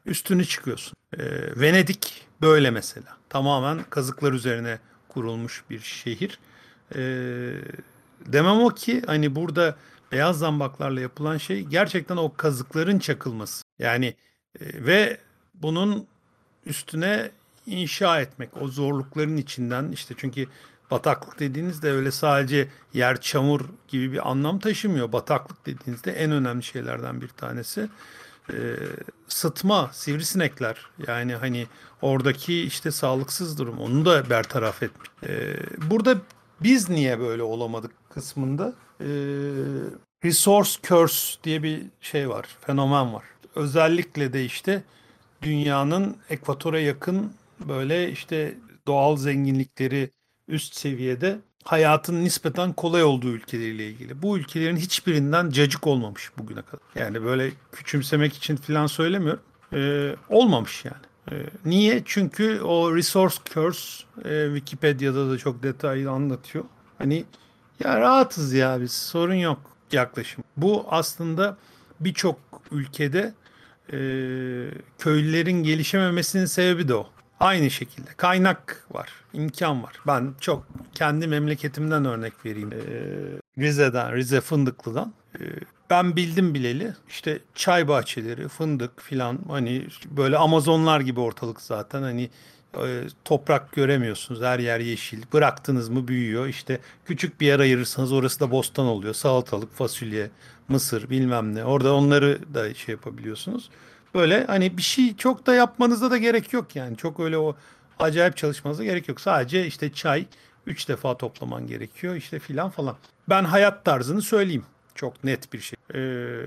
üstünü çıkıyorsun. Ee, Venedik böyle mesela. Tamamen kazıklar üzerine kurulmuş bir şehir. Ee, Demem o ki hani burada beyaz zambaklarla yapılan şey gerçekten o kazıkların çakılması. Yani e, ve bunun üstüne inşa etmek o zorlukların içinden işte çünkü bataklık dediğinizde öyle sadece yer çamur gibi bir anlam taşımıyor. Bataklık dediğinizde en önemli şeylerden bir tanesi e, sıtma, sivrisinekler yani hani oradaki işte sağlıksız durum onu da bertaraf etmiş. E, burada biz niye böyle olamadık kısmında e, resource curse diye bir şey var, fenomen var. Özellikle de işte dünyanın ekvatora yakın böyle işte doğal zenginlikleri üst seviyede hayatın nispeten kolay olduğu ülkeleriyle ilgili. Bu ülkelerin hiçbirinden cacık olmamış bugüne kadar. Yani böyle küçümsemek için falan söylemiyorum. Ee, olmamış yani. Ee, niye? Çünkü o resource curse e, Wikipedia'da da çok detaylı anlatıyor. Hani ya rahatız ya biz sorun yok yaklaşım. Bu aslında birçok ülkede e, köylülerin gelişememesinin sebebi de o. Aynı şekilde kaynak var, imkan var. Ben çok kendi memleketimden örnek vereyim. Ee, Rize'den, Rize Fındıklı'dan. Ee, ben bildim bileli işte çay bahçeleri, fındık filan hani böyle Amazonlar gibi ortalık zaten hani e, toprak göremiyorsunuz. Her yer yeşil. Bıraktınız mı büyüyor. İşte küçük bir yer ayırırsanız orası da bostan oluyor. Salatalık, fasulye, mısır bilmem ne. Orada onları da şey yapabiliyorsunuz. Böyle hani bir şey çok da yapmanıza da gerek yok yani. Çok öyle o acayip çalışmanıza gerek yok. Sadece işte çay 3 defa toplaman gerekiyor işte filan falan. Ben hayat tarzını söyleyeyim. Çok net bir şey. Ee,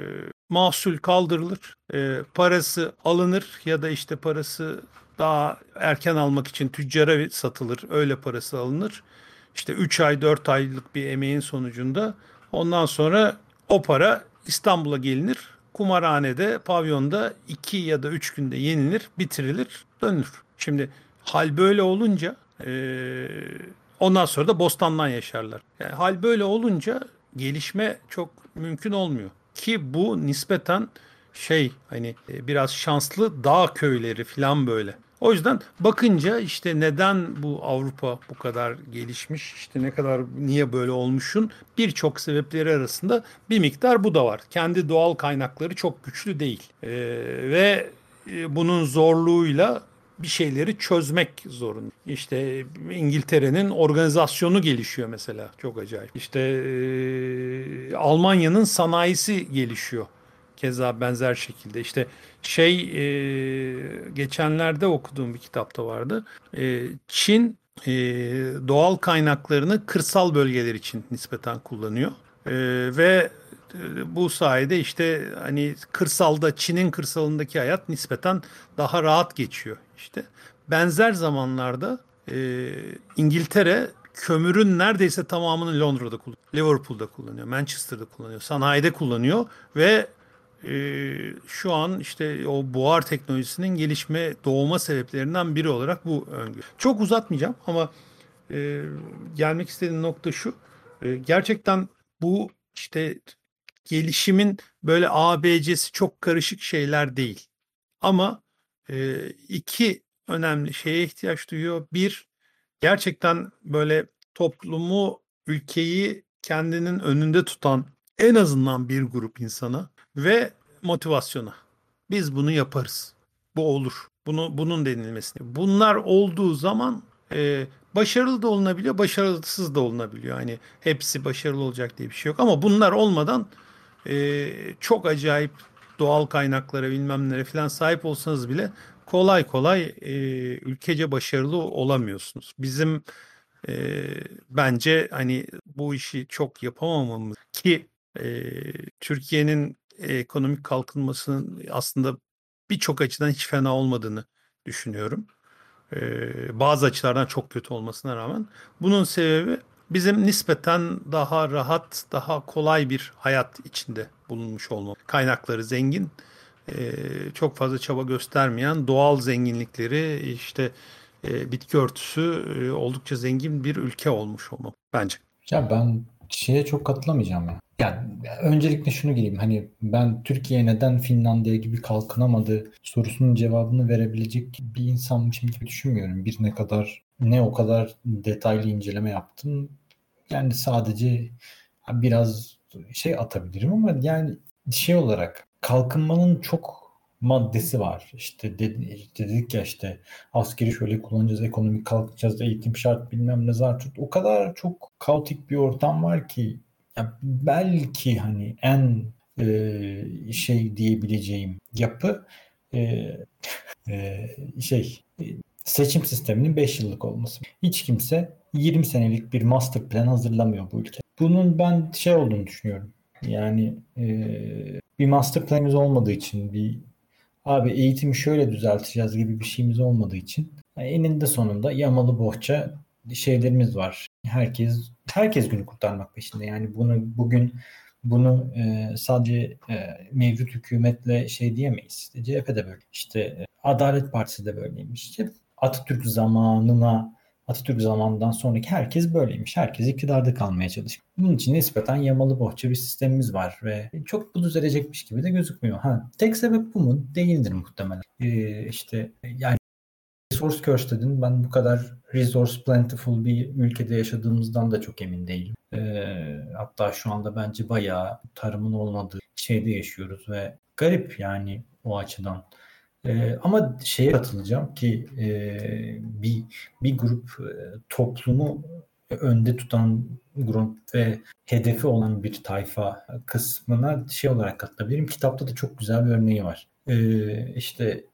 mahsul kaldırılır. Ee, parası alınır ya da işte parası daha erken almak için tüccara satılır. Öyle parası alınır. İşte 3 ay 4 aylık bir emeğin sonucunda ondan sonra o para İstanbul'a gelinir. Kumarhanede, pavyonda 2 ya da 3 günde yenilir, bitirilir, dönülür. Şimdi hal böyle olunca e, ondan sonra da bostandan yaşarlar. Yani hal böyle olunca gelişme çok mümkün olmuyor. Ki bu nispeten şey hani biraz şanslı dağ köyleri falan böyle. O yüzden bakınca işte neden bu Avrupa bu kadar gelişmiş, işte ne kadar niye böyle olmuşun birçok sebepleri arasında bir miktar bu da var. Kendi doğal kaynakları çok güçlü değil ee, ve e, bunun zorluğuyla bir şeyleri çözmek zorunda. İşte İngiltere'nin organizasyonu gelişiyor mesela çok acayip. İşte e, Almanya'nın sanayisi gelişiyor. Keza benzer şekilde işte şey e, geçenlerde okuduğum bir kitapta vardı. E, Çin e, doğal kaynaklarını kırsal bölgeler için nispeten kullanıyor. E, ve e, bu sayede işte hani kırsalda Çin'in kırsalındaki hayat nispeten daha rahat geçiyor işte. Benzer zamanlarda e, İngiltere kömürün neredeyse tamamını Londra'da kullanıyor. Liverpool'da kullanıyor, Manchester'da kullanıyor, sanayide kullanıyor ve e, şu an işte o buhar teknolojisinin gelişme doğma sebeplerinden biri olarak bu öngörü. Çok uzatmayacağım ama e, gelmek istediğim nokta şu. E, gerçekten bu işte gelişimin böyle ABC'si çok karışık şeyler değil. Ama e, iki önemli şeye ihtiyaç duyuyor. Bir, gerçekten böyle toplumu, ülkeyi kendinin önünde tutan en azından bir grup insana ve motivasyona. Biz bunu yaparız. Bu olur. Bunu bunun denilmesini. Bunlar olduğu zaman e, başarılı da olunabiliyor, başarısız da olunabiliyor. Hani hepsi başarılı olacak diye bir şey yok. Ama bunlar olmadan e, çok acayip doğal kaynaklara bilmem nelere falan sahip olsanız bile kolay kolay e, ülkece başarılı olamıyorsunuz. Bizim e, bence hani bu işi çok yapamamamız ki e, Türkiye'nin ekonomik kalkınmasının aslında birçok açıdan hiç fena olmadığını düşünüyorum. Ee, bazı açılardan çok kötü olmasına rağmen. Bunun sebebi bizim nispeten daha rahat, daha kolay bir hayat içinde bulunmuş olmamız. Kaynakları zengin, e, çok fazla çaba göstermeyen doğal zenginlikleri işte e, bitki örtüsü e, oldukça zengin bir ülke olmuş olmam bence. Ya ben şeye çok katılamayacağım ya. Yani öncelikle şunu gireyim. Hani ben Türkiye neden Finlandiya gibi kalkınamadı sorusunun cevabını verebilecek bir insanmışım gibi düşünmüyorum. Bir ne kadar ne o kadar detaylı inceleme yaptım. Yani sadece biraz şey atabilirim ama yani şey olarak kalkınmanın çok maddesi var. İşte dedik ya işte askeri şöyle kullanacağız, ekonomik kalkacağız, eğitim şart bilmem ne zaten. O kadar çok kaotik bir ortam var ki ya belki hani en e, şey diyebileceğim yapı e, e, şey seçim sisteminin 5 yıllık olması. Hiç kimse 20 senelik bir master plan hazırlamıyor bu ülke. Bunun ben şey olduğunu düşünüyorum. Yani e, bir master planımız olmadığı için bir abi eğitimi şöyle düzelteceğiz gibi bir şeyimiz olmadığı için yani eninde sonunda yamalı bohça şeylerimiz var. Herkes herkes günü kurtarmak peşinde. Yani bunu bugün bunu e, sadece e, mevcut hükümetle şey diyemeyiz. İşte CHP de böyle. İşte e, Adalet Partisi de böyleymiş. İşte Atatürk zamanına Atatürk zamanından sonraki herkes böyleymiş. Herkes iktidarda kalmaya çalışıyor. Bunun için nispeten yamalı bohça bir sistemimiz var ve çok bu düzelecekmiş gibi de gözükmüyor. Ha, tek sebep bu mu? Değildir muhtemelen. Ee, işte yani resource curse dedin. Ben bu kadar resource plentiful bir ülkede yaşadığımızdan da çok emin değilim. Ee, hatta şu anda bence bayağı tarımın olmadığı şeyde yaşıyoruz ve garip yani o açıdan. Ee, ama şeye katılacağım ki e, bir bir grup e, toplumu önde tutan grup ve hedefi olan bir tayfa kısmına şey olarak katılabilirim. Kitapta da çok güzel bir örneği var. e, işte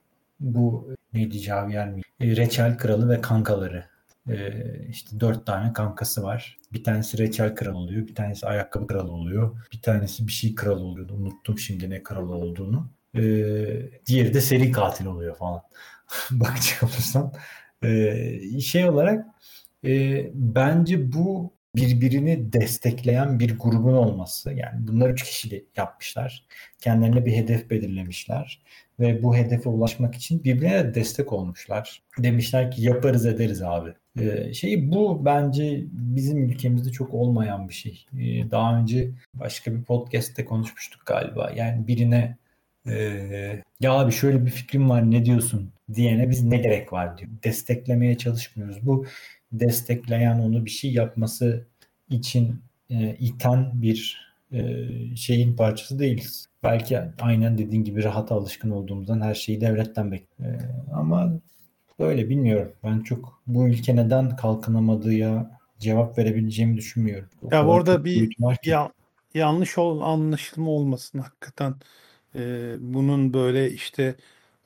bu neydi Javier mi? E, Reçel Kralı ve kankaları. E, işte dört tane kankası var. Bir tanesi Reçel Kralı oluyor. Bir tanesi ayakkabı kralı oluyor. Bir tanesi bir şey kralı oluyordu. Unuttum şimdi ne kralı olduğunu. E, diğeri de seri katil oluyor falan. Bakacak olursan. E, şey olarak e, bence bu birbirini destekleyen bir grubun olması. Yani bunlar üç kişi de yapmışlar. Kendilerine bir hedef belirlemişler ve bu hedefe ulaşmak için birbirine destek olmuşlar. Demişler ki yaparız ederiz abi. Ee, şey bu bence bizim ülkemizde çok olmayan bir şey. Ee, daha önce başka bir podcast'te konuşmuştuk galiba. Yani birine e, ya abi şöyle bir fikrim var ne diyorsun diyene biz ne gerek var diyor. Desteklemeye çalışmıyoruz. Bu destekleyen onu bir şey yapması için e, iten bir e, şeyin parçası değiliz. Belki aynen dediğin gibi rahat alışkın olduğumuzdan her şeyi devletten bekliyoruz. E, ama böyle bilmiyorum. Ben çok bu ülke neden kalkınamadığı cevap verebileceğimi düşünmüyorum. O ya orada bir ya, yanlış ol, anlaşılma olmasın hakikaten. Ee, bunun böyle işte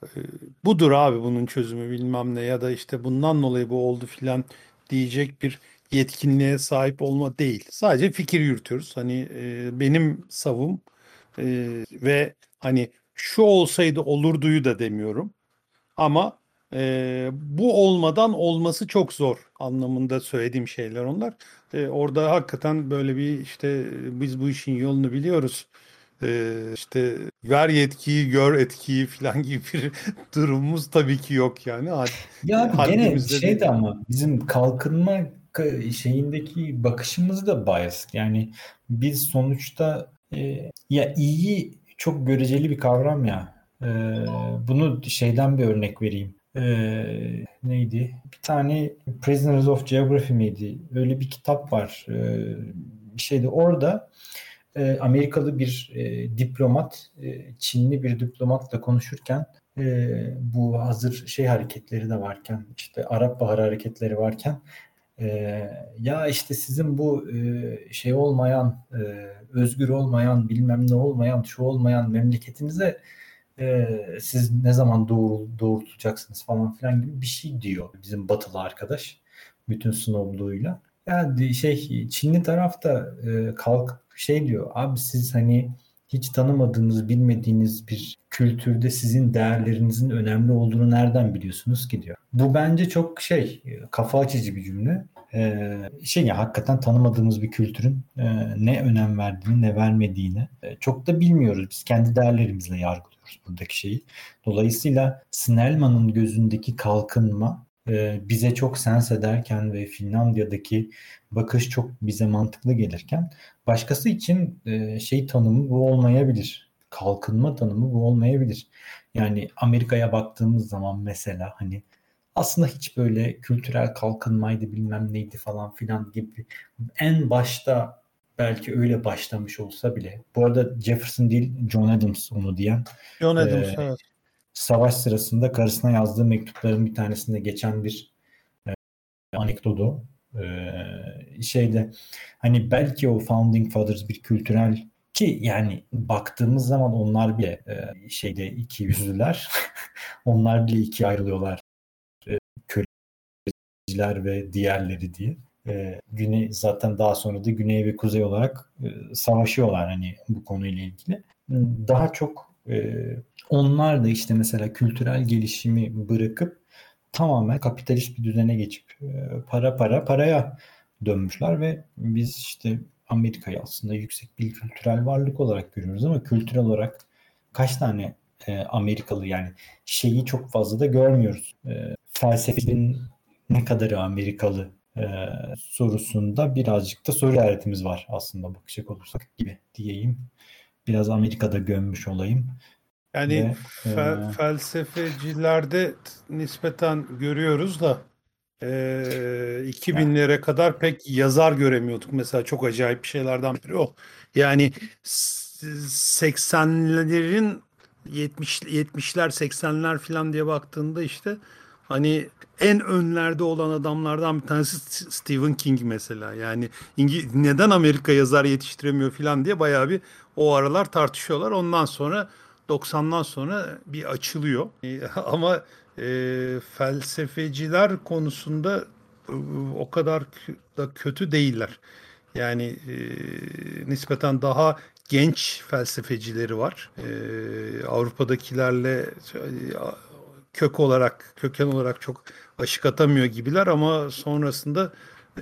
e, budur abi bunun çözümü bilmem ne ya da işte bundan dolayı bu oldu filan diyecek bir yetkinliğe sahip olma değil. Sadece fikir yürütüyoruz. Hani e, benim savım e, ve hani şu olsaydı olurduyu da demiyorum. Ama e, bu olmadan olması çok zor anlamında söylediğim şeyler onlar. E, orada hakikaten böyle bir işte biz bu işin yolunu biliyoruz. E, işte ver yetkiyi gör etkiyi falan gibi bir durumumuz tabii ki yok yani. Had, ya gene şey de ama bizim kalkınma şeyindeki bakışımız da bias. Yani biz sonuçta e, ya iyi çok göreceli bir kavram ya. E, bunu şeyden bir örnek vereyim. E, neydi? Bir tane Prisoners of Geography miydi? Öyle bir kitap var. E, bir şeydi. Orada e, Amerikalı bir e, diplomat, e, Çinli bir diplomatla konuşurken e, bu hazır şey hareketleri de varken, işte Arap Baharı hareketleri varken ee, ya işte sizin bu e, şey olmayan, e, özgür olmayan, bilmem ne olmayan, şu olmayan memleketinize e, siz ne zaman doğur, doğurtacaksınız falan filan gibi bir şey diyor bizim batılı arkadaş. Bütün snobluğuyla. Yani şey Çinli tarafta e, kalk şey diyor abi siz hani hiç tanımadığınız, bilmediğiniz bir kültürde sizin değerlerinizin önemli olduğunu nereden biliyorsunuz ki diyor. Bu bence çok şey, kafa açıcı bir cümle. Ee, şey ya hakikaten tanımadığımız bir kültürün e, ne önem verdiğini, ne vermediğini e, çok da bilmiyoruz. Biz kendi değerlerimizle yargılıyoruz buradaki şeyi. Dolayısıyla Snellman'ın gözündeki kalkınma bize çok sens ederken ve Finlandiya'daki bakış çok bize mantıklı gelirken başkası için e, şey tanımı bu olmayabilir. Kalkınma tanımı bu olmayabilir. Yani Amerika'ya baktığımız zaman mesela hani aslında hiç böyle kültürel kalkınmaydı bilmem neydi falan filan gibi en başta belki öyle başlamış olsa bile. Bu arada Jefferson değil John Adams onu diyen. John Adams e, evet savaş sırasında karısına yazdığı mektupların bir tanesinde geçen bir e, anekdotu. E, şeyde hani belki o Founding Fathers bir kültürel ki yani baktığımız zaman onlar bile e, şeyde iki yüzlüler. onlar bile iki ayrılıyorlar. E, köleciler ve diğerleri diye. E, güney zaten daha sonra da güney ve kuzey olarak e, savaşıyorlar hani bu konuyla ilgili. Daha çok onlar da işte mesela kültürel gelişimi bırakıp tamamen kapitalist bir düzene geçip e, para para paraya dönmüşler ve biz işte Amerika'yı aslında yüksek bir kültürel varlık olarak görüyoruz ama kültürel olarak kaç tane e, Amerikalı yani şeyi çok fazla da görmüyoruz. E, felsefenin ne kadarı Amerikalı e, sorusunda birazcık da soru işaretimiz var aslında bakacak olursak gibi diyeyim. Biraz Amerika'da gömmüş olayım. Yani Ve, fe- e... felsefecilerde nispeten görüyoruz da e, 2000'lere kadar pek yazar göremiyorduk. Mesela çok acayip bir şeylerden biri o. Yani 80'lerin 70 70'ler 80'ler falan diye baktığında işte hani en önlerde olan adamlardan bir tanesi Stephen King mesela. Yani neden Amerika yazar yetiştiremiyor falan diye bayağı bir o aralar tartışıyorlar. Ondan sonra 90'dan sonra bir açılıyor. E, ama e, felsefeciler konusunda e, o kadar da kötü değiller. Yani e, nispeten daha genç felsefecileri var. E, Avrupa'dakilerle e, kök olarak, köken olarak çok aşık atamıyor gibiler ama sonrasında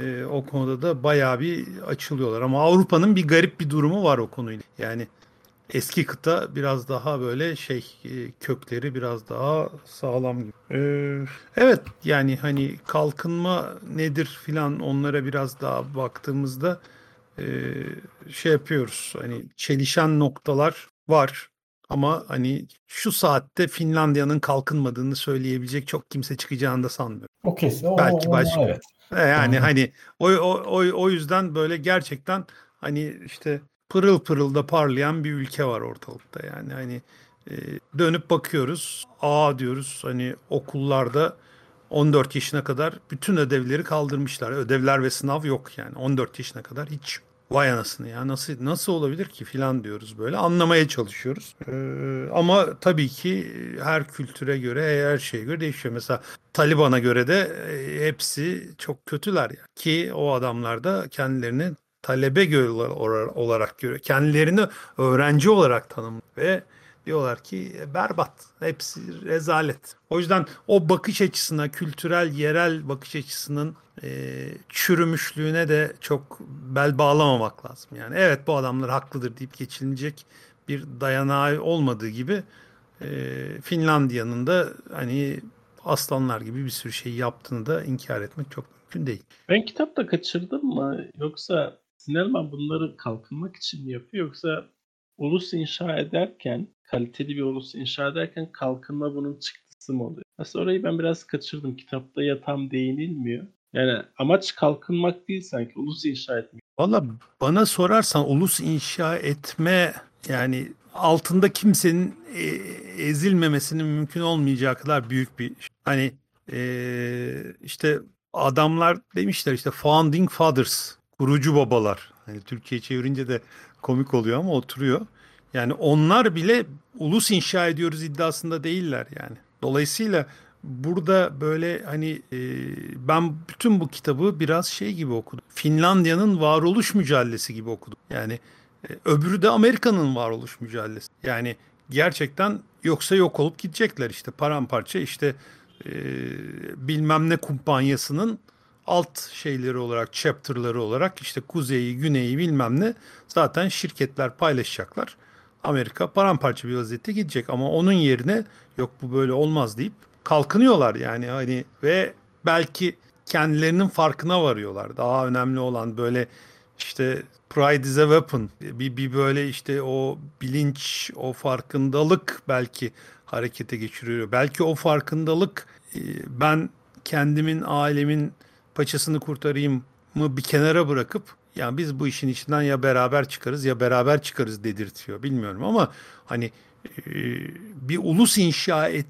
e, o konuda da bayağı bir açılıyorlar. Ama Avrupa'nın bir garip bir durumu var o konuyla. Yani eski kıta biraz daha böyle şey e, kökleri biraz daha sağlam gibi. Ee, evet yani hani kalkınma nedir filan onlara biraz daha baktığımızda e, şey yapıyoruz. Hani çelişen noktalar var. Ama hani şu saatte Finlandiya'nın kalkınmadığını söyleyebilecek çok kimse çıkacağını da sanmıyorum. O kesin. Belki başka. Evet. E, yani hani o, o, o, o yüzden böyle gerçekten hani işte pırıl pırıl da parlayan bir ülke var ortalıkta yani hani e, dönüp bakıyoruz aa diyoruz hani okullarda 14 yaşına kadar bütün ödevleri kaldırmışlar. Ödevler ve sınav yok yani 14 yaşına kadar hiç vay anasını ya nasıl nasıl olabilir ki filan diyoruz böyle anlamaya çalışıyoruz. Ee, ama tabii ki her kültüre göre her şeye göre değişiyor. Mesela Taliban'a göre de e, hepsi çok kötüler yani. ki o adamlar da kendilerini talebe göre olarak görüyor. Kendilerini öğrenci olarak tanımlıyor ve diyorlar ki e, berbat. Hepsi rezalet. O yüzden o bakış açısına, kültürel, yerel bakış açısının e, çürümüşlüğüne de çok bel bağlamamak lazım. Yani evet bu adamlar haklıdır deyip geçilecek bir dayanağı olmadığı gibi e, Finlandiya'nın da hani aslanlar gibi bir sürü şey yaptığını da inkar etmek çok mümkün değil. Ben kitapta kaçırdım mı yoksa Sinelman bunları kalkınmak için mi yapıyor yoksa ulus inşa ederken kaliteli bir ulus inşa ederken kalkınma bunun çıktısı mı oluyor? Aslında orayı ben biraz kaçırdım. Kitapta ya tam değinilmiyor. Yani amaç kalkınmak değil sanki ulus inşa etmek. Valla bana sorarsan ulus inşa etme yani altında kimsenin e, ezilmemesinin mümkün olmayacağı kadar büyük bir hani e, işte adamlar demişler işte founding fathers kurucu babalar hani Türkiye çevirince de komik oluyor ama oturuyor. Yani onlar bile ulus inşa ediyoruz iddiasında değiller yani. Dolayısıyla burada böyle hani e, ben bütün bu kitabı biraz şey gibi okudum. Finlandiya'nın varoluş mücadelesi gibi okudum. Yani e, öbürü de Amerika'nın varoluş mücadelesi. Yani gerçekten yoksa yok olup gidecekler işte paramparça işte e, bilmem ne kumpanyasının alt şeyleri olarak, chapter'ları olarak işte kuzeyi, güneyi bilmem ne zaten şirketler paylaşacaklar. Amerika paramparça bir vaziyette gidecek ama onun yerine yok bu böyle olmaz deyip kalkınıyorlar yani hani ve belki kendilerinin farkına varıyorlar. Daha önemli olan böyle işte pride is a weapon. Bir, bir böyle işte o bilinç, o farkındalık belki harekete geçiriyor. Belki o farkındalık e, ben kendimin, ailemin paçasını kurtarayım mı bir kenara bırakıp yani biz bu işin içinden ya beraber çıkarız ya beraber çıkarız dedirtiyor. Bilmiyorum ama hani e, bir ulus inşa et,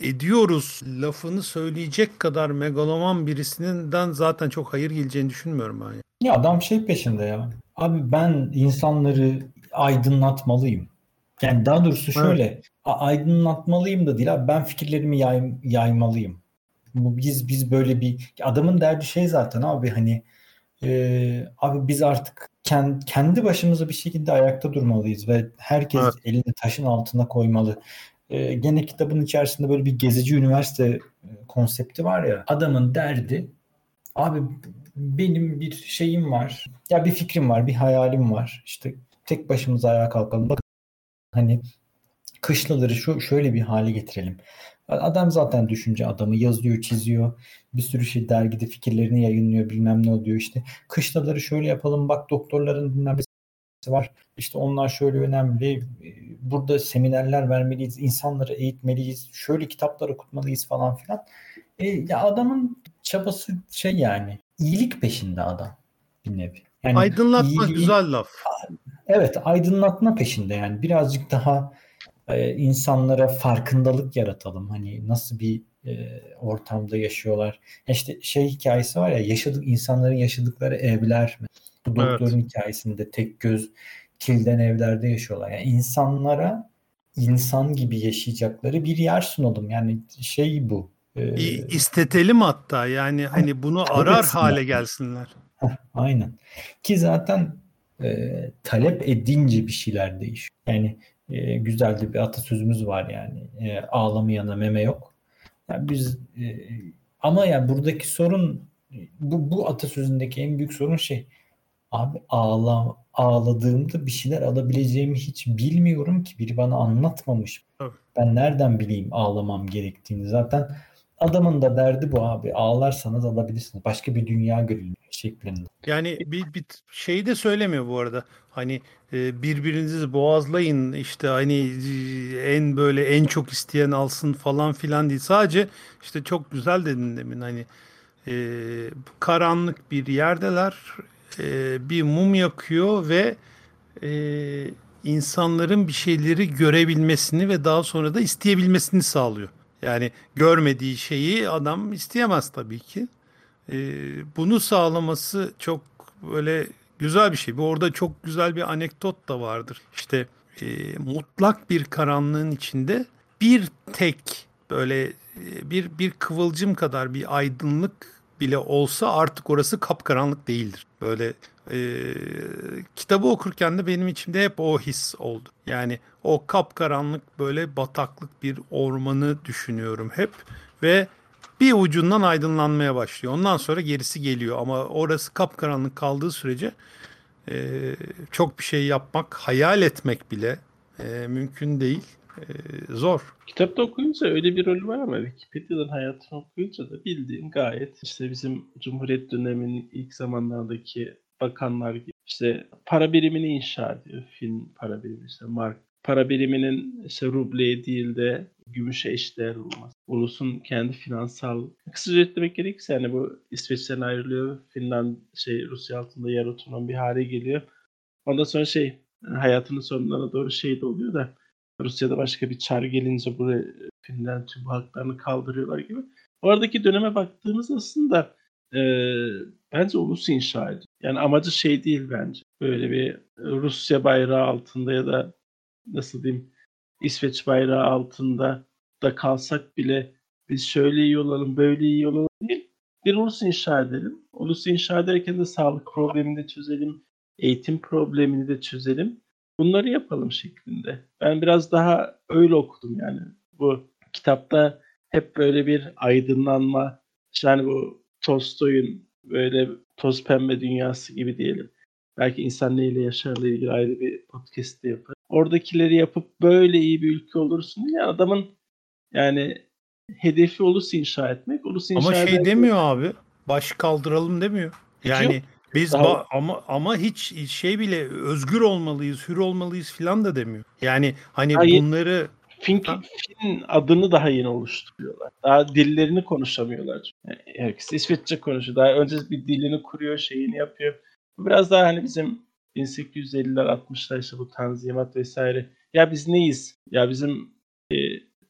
ediyoruz lafını söyleyecek kadar megaloman birisinden zaten çok hayır geleceğini düşünmüyorum ben. Ya adam şey peşinde ya. Abi ben insanları aydınlatmalıyım. Yani daha doğrusu şöyle evet. aydınlatmalıyım da değil abi ben fikirlerimi yay, yaymalıyım. Bu biz biz böyle bir adamın derdi şey zaten abi hani e, abi biz artık kendi, kendi başımıza bir şekilde ayakta durmalıyız ve herkes evet. elini taşın altına koymalı. E, gene kitabın içerisinde böyle bir gezici üniversite konsepti var ya adamın derdi abi benim bir şeyim var ya bir fikrim var bir hayalim var işte tek başımıza ayağa kalkalım bak hani kışlaları şu şöyle bir hale getirelim Adam zaten düşünce adamı yazıyor, çiziyor. Bir sürü şey dergide fikirlerini yayınlıyor bilmem ne oluyor işte. Kışlaları şöyle yapalım bak doktorların bilmem var. İşte onlar şöyle önemli. Burada seminerler vermeliyiz, insanları eğitmeliyiz, şöyle kitaplar okutmalıyız falan filan. E, ya adamın çabası şey yani iyilik peşinde adam bir nevi. Yani aydınlatma iyiliği, güzel laf. Evet aydınlatma peşinde yani birazcık daha e, insanlara farkındalık yaratalım. Hani nasıl bir e, ortamda yaşıyorlar. İşte şey hikayesi var ya yaşadık insanların yaşadıkları evler. Bu doktorun evet. hikayesinde tek göz kilden evlerde yaşıyorlar. Yani insanlara insan gibi yaşayacakları bir yer sunalım. Yani şey bu. E, İstetelim hatta yani hani bunu arar hale gelsinler. Heh, aynen. Ki zaten e, talep edince bir şeyler değişiyor. Yani e, güzel de bir atasözümüz var yani. E, ağlamayana meme yok. Yani biz e, ama yani buradaki sorun bu, bu atasözündeki en büyük sorun şey abi ağla, ağladığımda bir şeyler alabileceğimi hiç bilmiyorum ki biri bana anlatmamış. Evet. Ben nereden bileyim ağlamam gerektiğini zaten adamın da derdi bu abi ağlarsanız alabilirsiniz. Başka bir dünya görülüyor şeklinde. Yani bir, bir şey de söylemiyor bu arada. Hani e, birbirinizi boğazlayın işte hani e, en böyle en çok isteyen alsın falan filan değil. Sadece işte çok güzel dedin demin hani e, karanlık bir yerdeler e, bir mum yakıyor ve e, insanların bir şeyleri görebilmesini ve daha sonra da isteyebilmesini sağlıyor. Yani görmediği şeyi adam isteyemez tabii ki. E, bunu sağlaması çok böyle güzel bir şey. Bu orada çok güzel bir anekdot da vardır. İşte e, mutlak bir karanlığın içinde bir tek böyle e, bir bir kıvılcım kadar bir aydınlık bile olsa artık orası kapkaranlık değildir. Böyle e, kitabı okurken de benim içimde hep o his oldu. Yani o kapkaranlık böyle bataklık bir ormanı düşünüyorum hep ve bir ucundan aydınlanmaya başlıyor. Ondan sonra gerisi geliyor ama orası kapkaranlık kaldığı sürece e, çok bir şey yapmak, hayal etmek bile e, mümkün değil. E, zor. Kitapta okuyunca öyle bir rol var ama Wikipedia'dan hayatını okuyunca da bildiğin gayet işte bizim Cumhuriyet döneminin ilk zamanlardaki bakanlar işte para birimini inşa ediyor. Fin para birimi işte mark para biriminin işte rubleye değil de gümüşe eşdeğer olması. Ulusun kendi finansal kısaca etmek gerekirse yani bu İsveç'ten ayrılıyor. Finland şey Rusya altında yer otonom bir hale geliyor. Ondan sonra şey hayatının sonlarına doğru şey de oluyor da Rusya'da başka bir çar gelince buraya Finland tüm haklarını kaldırıyorlar gibi. Oradaki döneme baktığımız aslında e, bence ulus inşa ediyor. Yani amacı şey değil bence. Böyle bir Rusya bayrağı altında ya da nasıl diyeyim İsveç bayrağı altında da kalsak bile biz şöyle iyi olalım, böyle iyi olalım değil. Bir ulus inşa edelim. Ulus inşa ederken de sağlık problemini de çözelim, eğitim problemini de çözelim. Bunları yapalım şeklinde. Ben biraz daha öyle okudum yani. Bu kitapta hep böyle bir aydınlanma, yani bu Tolstoy'un böyle toz pembe dünyası gibi diyelim. Belki insan neyle yaşarla ilgili ayrı bir podcast de yapar. Oradakileri yapıp böyle iyi bir ülke olursun diye adamın yani hedefi ulus inşa etmek. Ulus inşa ama şey ederken... demiyor abi. Baş kaldıralım demiyor. Yani Yok. biz ba- ama ama hiç şey bile özgür olmalıyız, hür olmalıyız filan da demiyor. Yani hani Hayır. bunları Fin, Fin adını daha yeni oluşturuyorlar. Daha dillerini konuşamıyorlar. Yani herkes İsveççe konuşuyor. Daha önce bir dilini kuruyor, şeyini yapıyor. Biraz daha hani bizim 1850'ler 60'lar işte bu tanzimat vesaire. Ya biz neyiz? Ya bizim e,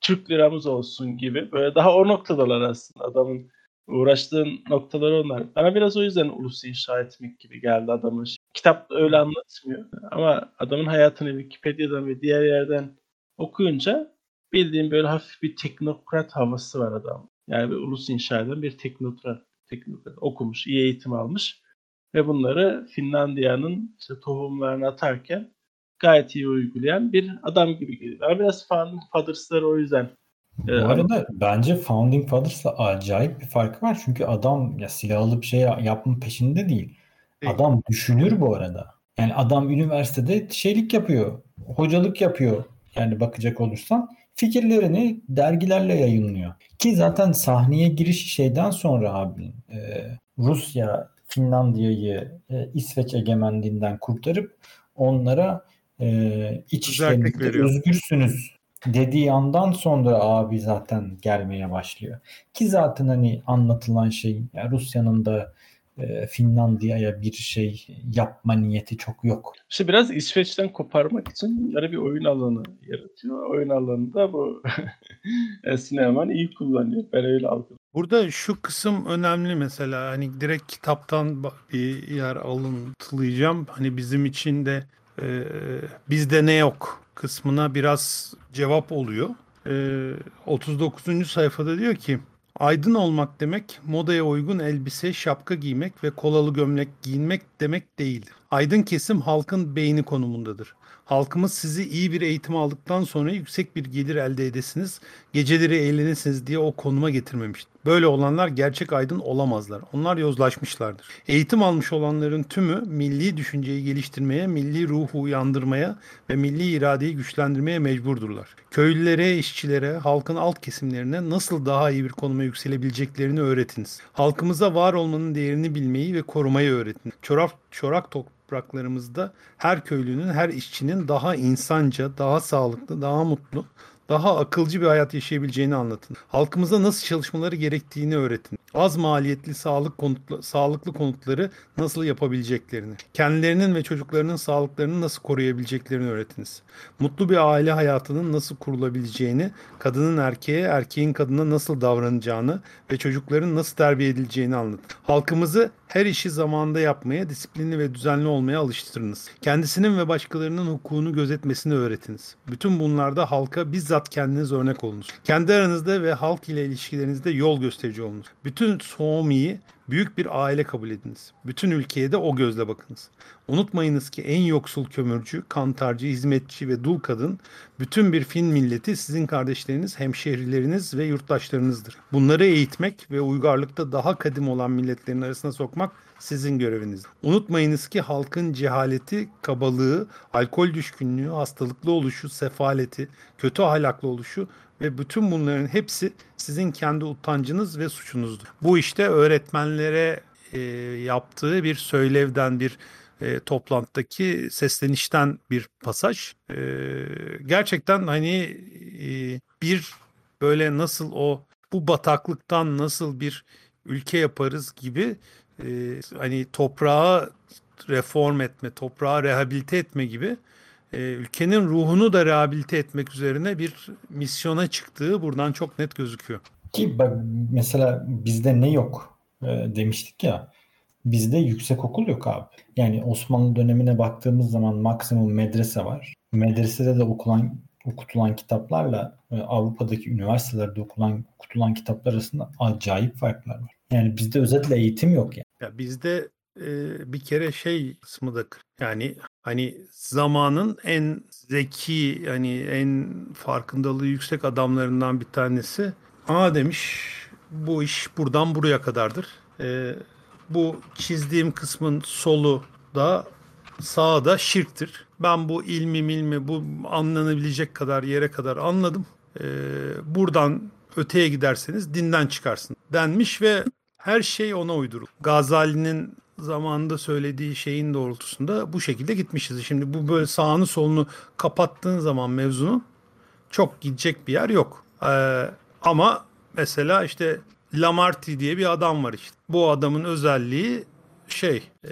Türk liramız olsun gibi. Böyle daha o noktadalar aslında adamın uğraştığı noktalar onlar. Bana biraz o yüzden ulusu inşa etmek gibi geldi adamın. Şey. Kitap öyle anlatmıyor. Ama adamın hayatını Wikipedia'dan ve diğer yerden okuyunca bildiğim böyle hafif bir teknokrat havası var adam. Yani bir ulus inşa eden bir teknokrat, teknokrat okumuş, iyi eğitim almış ve bunları Finlandiya'nın işte tohumlarını atarken gayet iyi uygulayan bir adam gibi geliyor. Biraz Founding Fathers'ları o yüzden bu e, arada bence Founding Fathers'la acayip bir farkı var. Çünkü adam ya silahlı bir şey yapma peşinde değil. Adam düşünür bu arada. Yani adam üniversitede şeylik yapıyor. Hocalık yapıyor. Yani bakacak olursan fikirlerini dergilerle yayınlıyor. Ki zaten sahneye giriş şeyden sonra abi e, Rusya Finlandiya'yı e, İsveç egemenliğinden kurtarıp onlara e, iç işlerinde özgürsünüz dediği andan sonra abi zaten gelmeye başlıyor. Ki zaten hani anlatılan şey yani Rusya'nın da Finlandiya'ya bir şey yapma niyeti çok yok. İşte biraz İsveç'ten koparmak için bunları bir oyun alanı yaratıyor. Oyun alanında bu Sineman iyi kullanıyor. Ben öyle algılıyorum. Burada şu kısım önemli mesela hani direkt kitaptan bir yer alıntılayacağım. Hani bizim için de e, bizde ne yok kısmına biraz cevap oluyor. Ee, 39. sayfada diyor ki Aydın olmak demek modaya uygun elbise, şapka giymek ve kolalı gömlek giyinmek demek değildir. Aydın kesim halkın beyni konumundadır. Halkımız sizi iyi bir eğitim aldıktan sonra yüksek bir gelir elde edesiniz, geceleri eğlenesiniz diye o konuma getirmemiştir. Böyle olanlar gerçek aydın olamazlar. Onlar yozlaşmışlardır. Eğitim almış olanların tümü milli düşünceyi geliştirmeye, milli ruhu uyandırmaya ve milli iradeyi güçlendirmeye mecburdurlar. Köylülere, işçilere, halkın alt kesimlerine nasıl daha iyi bir konuma yükselebileceklerini öğretiniz. Halkımıza var olmanın değerini bilmeyi ve korumayı öğretin. Çorak, çorak topraklarımızda her köylünün, her işçinin daha insanca, daha sağlıklı, daha mutlu, daha akılcı bir hayat yaşayabileceğini anlatın. Halkımıza nasıl çalışmaları gerektiğini öğretin. Az maliyetli sağlık konutlu, sağlıklı konutları nasıl yapabileceklerini, kendilerinin ve çocuklarının sağlıklarını nasıl koruyabileceklerini öğretiniz. Mutlu bir aile hayatının nasıl kurulabileceğini, kadının erkeğe, erkeğin kadına nasıl davranacağını ve çocukların nasıl terbiye edileceğini anlatın. Halkımızı her işi zamanında yapmaya, disiplinli ve düzenli olmaya alıştırınız. Kendisinin ve başkalarının hukukunu gözetmesini öğretiniz. Bütün bunlarda halka bizzat kendiniz örnek olunuz. Kendi aranızda ve halk ile ilişkilerinizde yol gösterici olunuz. Bütün Suomi'yi büyük bir aile kabul ediniz. Bütün ülkeye de o gözle bakınız. Unutmayınız ki en yoksul kömürcü, kantarcı, hizmetçi ve dul kadın bütün bir Fin milleti sizin kardeşleriniz, hemşehrileriniz ve yurttaşlarınızdır. Bunları eğitmek ve uygarlıkta daha kadim olan milletlerin arasına sokmak sizin göreviniz. Unutmayınız ki halkın cehaleti, kabalığı, alkol düşkünlüğü, hastalıklı oluşu, sefaleti, kötü ahlaklı oluşu ve bütün bunların hepsi sizin kendi utancınız ve suçunuzdur. Bu işte öğretmenlere e, yaptığı bir söylevden bir e, toplantıdaki seslenişten bir pasaj. E, gerçekten hani e, bir böyle nasıl o bu bataklıktan nasıl bir ülke yaparız gibi e, hani toprağı reform etme, toprağı rehabilite etme gibi ülkenin ruhunu da rehabilite etmek üzerine bir misyona çıktığı buradan çok net gözüküyor. Ki bak mesela bizde ne yok e, demiştik ya. Bizde yüksek okul yok abi. Yani Osmanlı dönemine baktığımız zaman maksimum medrese var. Medresede de okulan okutulan kitaplarla e, Avrupa'daki üniversitelerde okulan okutulan kitaplar arasında acayip farklar var. Yani bizde özetle eğitim yok yani. Ya bizde e, bir kere şey kısmı da yani hani zamanın en zeki hani en farkındalığı yüksek adamlarından bir tanesi Aa demiş bu iş buradan buraya kadardır. E, bu çizdiğim kısmın solu da sağı da şirktir. Ben bu ilmi milmi bu anlanabilecek kadar yere kadar anladım. E, buradan öteye giderseniz dinden çıkarsın denmiş ve her şey ona uyduruldu. Gazali'nin zamanında söylediği şeyin doğrultusunda bu şekilde gitmişiz. Şimdi bu böyle sağını solunu kapattığın zaman mevzunun çok gidecek bir yer yok. Ee, ama mesela işte Lamartine diye bir adam var işte. Bu adamın özelliği şey e,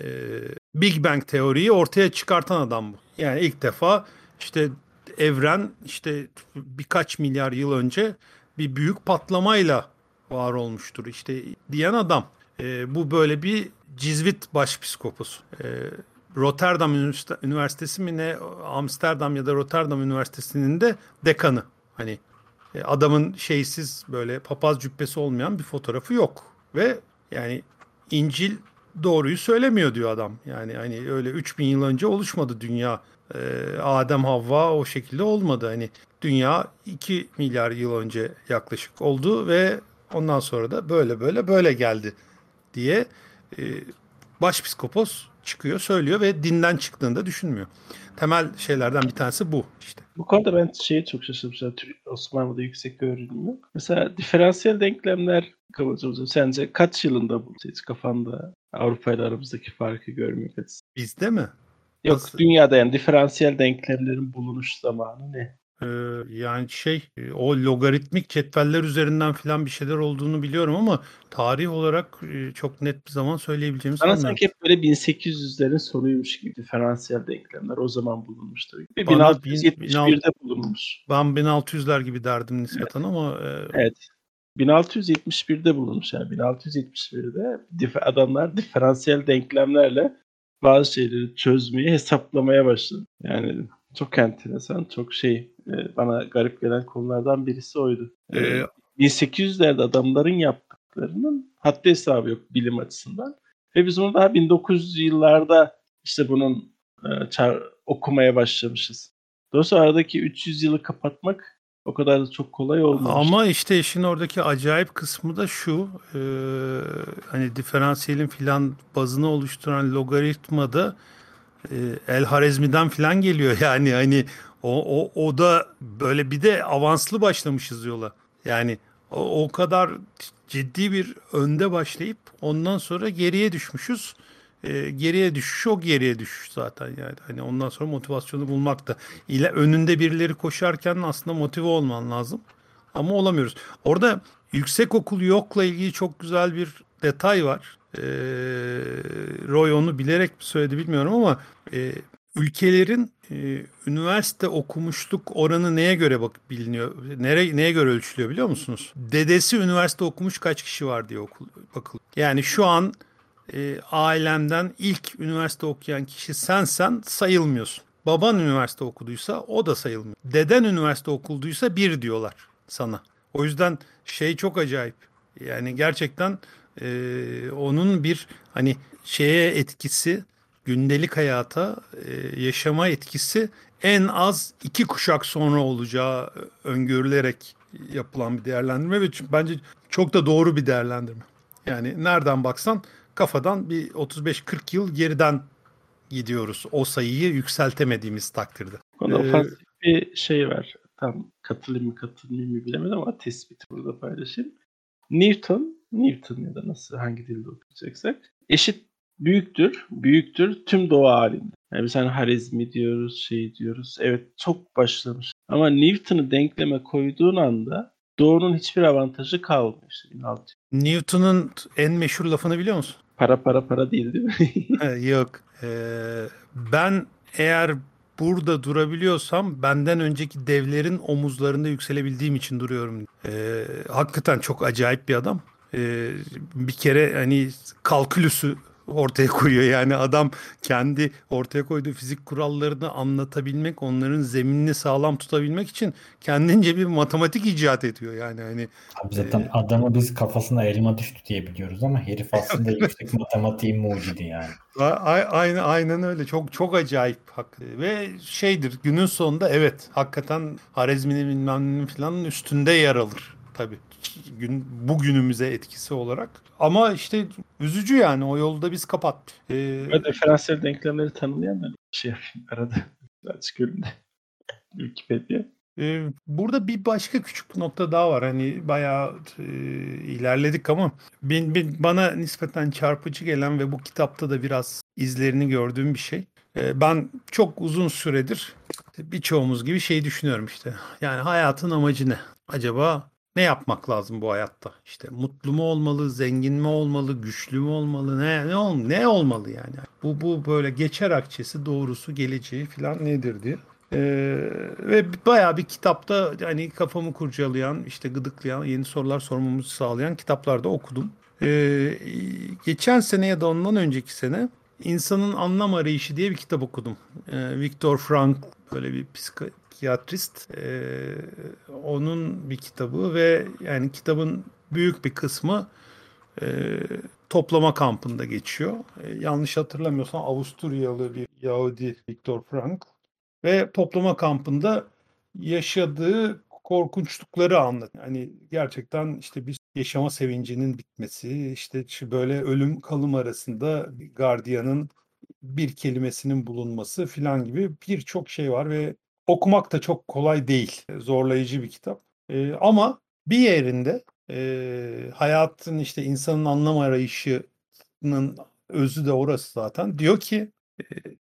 Big Bang teoriyi ortaya çıkartan adam bu. Yani ilk defa işte evren işte birkaç milyar yıl önce bir büyük patlamayla var olmuştur işte diyen adam. E, bu böyle bir Cizvit başpiskopos. E, Rotterdam Üniversitesi mi ne Amsterdam ya da Rotterdam Üniversitesi'nin de dekanı. Hani e, adamın şeysiz böyle papaz cübbesi olmayan bir fotoğrafı yok. Ve yani İncil doğruyu söylemiyor diyor adam. Yani hani öyle 3000 yıl önce oluşmadı dünya. E, Adem Havva o şekilde olmadı. Hani dünya 2 milyar yıl önce yaklaşık oldu ve ondan sonra da böyle böyle böyle geldi diye e, başpiskopos çıkıyor söylüyor ve dinden çıktığında düşünmüyor. Temel şeylerden bir tanesi bu işte. Bu konuda ben şeye çok şaşırmışım. Osmanlı'da yüksek öğrenim yok. Mesela diferansiyel denklemler kabaca sence kaç yılında bu hiç kafanda Avrupa ile aramızdaki farkı görmek açısından? Bizde mi? Yok Nasıl? dünyada yani diferansiyel denklemlerin bulunuş zamanı ne? Ee, yani şey e, o logaritmik cetveller üzerinden filan bir şeyler olduğunu biliyorum ama tarih olarak e, çok net bir zaman söyleyebileceğimiz Bana sanki hep böyle 1800'lerin sonuymuş gibi diferansiyel denklemler o zaman bulunmuş tabii. 1671'de bulunmuş. Ben 1600'ler gibi derdim nispeten evet. ama e... Evet. 1671'de bulunmuş yani 1671'de adamlar diferansiyel denklemlerle bazı şeyleri çözmeye, hesaplamaya başladı. Yani Çok enteresan, çok şey e, bana garip gelen konulardan birisi oydu. E, Ee, 1800'lerde adamların yaptıklarının haddi hesabı yok bilim açısından. Ve biz bunu daha 1900 yıllarda işte bunun e, okumaya başlamışız. Dolayısıyla aradaki 300 yılı kapatmak o kadar da çok kolay olmamış. Ama işte işin oradaki acayip kısmı da şu. e, hani diferansiyelin filan bazını oluşturan logaritmada e, El Harezmi'den filan geliyor. Yani hani o, o, o da böyle bir de avanslı başlamışız yola. Yani o, o kadar ciddi bir önde başlayıp ondan sonra geriye düşmüşüz. E, geriye düşüş o geriye düşüş zaten yani. Hani ondan sonra motivasyonu bulmak da. İle önünde birileri koşarken aslında motive olman lazım. Ama olamıyoruz. Orada yüksek okul yokla ilgili çok güzel bir detay var. Ee, Roy onu bilerek söyledi bilmiyorum ama e, ülkelerin e, üniversite okumuşluk oranı neye göre bak biliniyor? Nere, neye göre ölçülüyor biliyor musunuz? Dedesi üniversite okumuş kaç kişi var diye okul bakılıyor. Yani şu an e, ailemden ilk üniversite okuyan kişi sensen sayılmıyorsun. Baban üniversite okuduysa o da sayılmıyor. Deden üniversite okulduysa bir diyorlar sana. O yüzden şey çok acayip. Yani gerçekten e, onun bir hani şeye etkisi, gündelik hayata e, yaşama etkisi en az iki kuşak sonra olacağı öngörülerek yapılan bir değerlendirme ve bence çok da doğru bir değerlendirme. Yani nereden baksan kafadan bir 35-40 yıl geriden gidiyoruz o sayıyı yükseltemediğimiz takdirde. Konuda Ee, ofansif bir şey var. Tam katılayım mı katılmayayım mı bilemedim ama tespiti burada paylaşayım. Newton, Newton ya da nasıl hangi dilde okuyacaksak eşit büyüktür, büyüktür tüm doğa halinde. Yani biz hani harizmi diyoruz, şey diyoruz. Evet çok başlamış. Ama Newton'u denkleme koyduğun anda doğunun hiçbir avantajı kalmıyor. İşte 1600. Newton'un en meşhur lafını biliyor musun? Para para para değil değil mi? He, Yok. Ee, ben eğer burada durabiliyorsam benden önceki devlerin omuzlarında yükselebildiğim için duruyorum. Ee, hakikaten çok acayip bir adam. Ee, bir kere hani kalkülüsü ortaya koyuyor. Yani adam kendi ortaya koyduğu fizik kurallarını anlatabilmek, onların zeminini sağlam tutabilmek için kendince bir matematik icat ediyor. Yani hani Abi zaten adamı biz kafasına elma düştü diye biliyoruz ama herif aslında yüksek matematiğin mucidi yani. A- Aynen aynen öyle. Çok çok acayip hak. Ve şeydir günün sonunda evet hakikaten Harezmi'nin bilmem falan üstünde yer alır tabii. Gün bugünümüze etkisi olarak. Ama işte üzücü yani o yolda biz kapattık. Ee, Ben diferansiyel denklemleri bir şey yapayım arada. Açık önünde. Wikipedia. Ee, burada bir başka küçük bir nokta daha var. Hani bayağı e, ilerledik ama bin, bin- bana nispeten çarpıcı gelen ve bu kitapta da biraz izlerini gördüğüm bir şey. Ee, ben çok uzun süredir birçoğumuz gibi şey düşünüyorum işte. Yani hayatın amacı ne? Acaba ne yapmak lazım bu hayatta? İşte mutlu mu olmalı, zengin mi olmalı, güçlü mü olmalı, ne ne ol ne olmalı yani? Bu bu böyle geçer akçesi, doğrusu, geleceği falan nedir diye. Ee, ve bayağı bir kitapta hani kafamı kurcalayan, işte gıdıklayan, yeni sorular sormamızı sağlayan kitaplarda okudum. Ee, geçen sene ya da ondan önceki sene İnsanın Anlam Arayışı diye bir kitap okudum. Ee, Viktor Frankl böyle bir psikiyatrist. Ee, onun bir kitabı ve yani kitabın büyük bir kısmı e, toplama kampında geçiyor. E, yanlış hatırlamıyorsam Avusturyalı bir Yahudi Viktor Frankl ve toplama kampında yaşadığı korkunçlukları anlatıyor. Hani gerçekten işte bir yaşama sevincinin bitmesi, işte böyle ölüm kalım arasında gardiyanın bir kelimesinin bulunması filan gibi birçok şey var ve okumak da çok kolay değil. Zorlayıcı bir kitap. Ee, ama bir yerinde e, hayatın işte insanın anlam arayışının özü de orası zaten. Diyor ki e,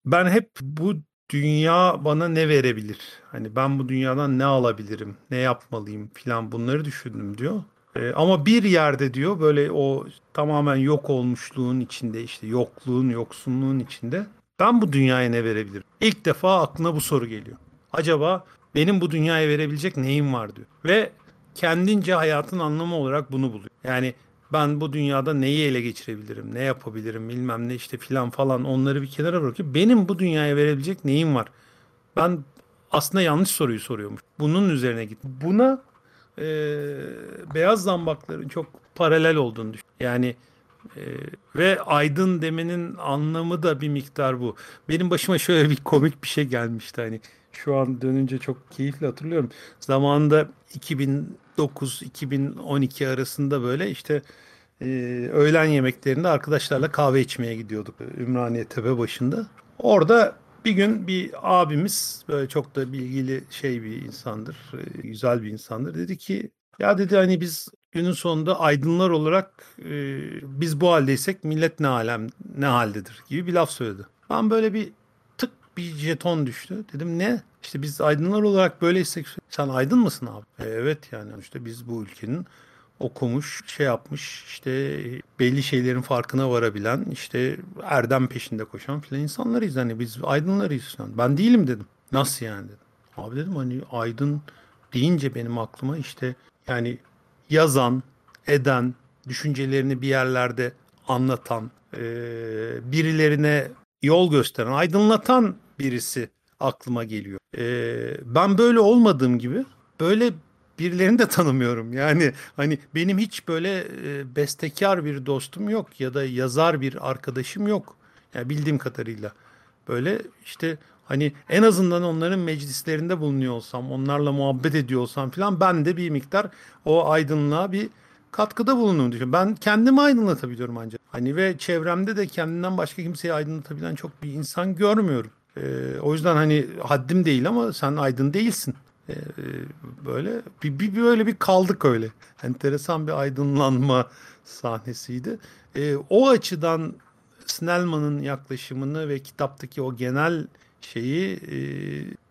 ben hep bu dünya bana ne verebilir? Hani ben bu dünyadan ne alabilirim? Ne yapmalıyım filan bunları düşündüm diyor. Ee, ama bir yerde diyor böyle o tamamen yok olmuşluğun içinde işte yokluğun, yoksunluğun içinde ben bu dünyaya ne verebilirim? İlk defa aklına bu soru geliyor. Acaba benim bu dünyaya verebilecek neyim var diyor. Ve kendince hayatın anlamı olarak bunu buluyor. Yani ben bu dünyada neyi ele geçirebilirim, ne yapabilirim bilmem ne işte filan falan onları bir kenara bırakıyor. Benim bu dünyaya verebilecek neyim var? Ben aslında yanlış soruyu soruyormuş. Bunun üzerine git. Buna e, beyaz zambakların çok paralel olduğunu düşün. Yani e, ve aydın demenin anlamı da bir miktar bu. Benim başıma şöyle bir komik bir şey gelmişti hani şu an dönünce çok keyifli hatırlıyorum. Zamanında 2009-2012 arasında böyle işte e, öğlen yemeklerinde arkadaşlarla kahve içmeye gidiyorduk Ümraniye Tepe başında. Orada bir gün bir abimiz böyle çok da bilgili şey bir insandır, e, güzel bir insandır. Dedi ki ya dedi hani biz günün sonunda aydınlar olarak e, biz bu haldeysek millet ne alem ne haldedir gibi bir laf söyledi. Ben böyle bir bir jeton düştü. Dedim ne? İşte biz aydınlar olarak böyleysek sen aydın mısın abi? E, evet yani işte biz bu ülkenin okumuş, şey yapmış, işte belli şeylerin farkına varabilen, işte erdem peşinde koşan filan insanlarıyız. Hani biz aydınlarıyız. Yani ben değilim dedim. Nasıl yani dedim. Abi dedim hani aydın deyince benim aklıma işte yani yazan, eden, düşüncelerini bir yerlerde anlatan, e, birilerine yol gösteren, aydınlatan birisi aklıma geliyor. E, ben böyle olmadığım gibi böyle birilerini de tanımıyorum. Yani hani benim hiç böyle e, bestekar bir dostum yok ya da yazar bir arkadaşım yok. Yani bildiğim kadarıyla. Böyle işte hani en azından onların meclislerinde bulunuyor olsam, onlarla muhabbet ediyor olsam falan ben de bir miktar o aydınlığa bir katkıda bulunduğumu düşünüyorum. Ben kendimi aydınlatabiliyorum ancak. Hani ve çevremde de kendinden başka kimseyi aydınlatabilen çok bir insan görmüyorum. Ee, o yüzden hani haddim değil ama sen aydın değilsin. Ee, böyle bir, bir böyle bir kaldık öyle. Enteresan bir aydınlanma sahnesiydi. Ee, o açıdan Snellman'ın yaklaşımını ve kitaptaki o genel şeyi e,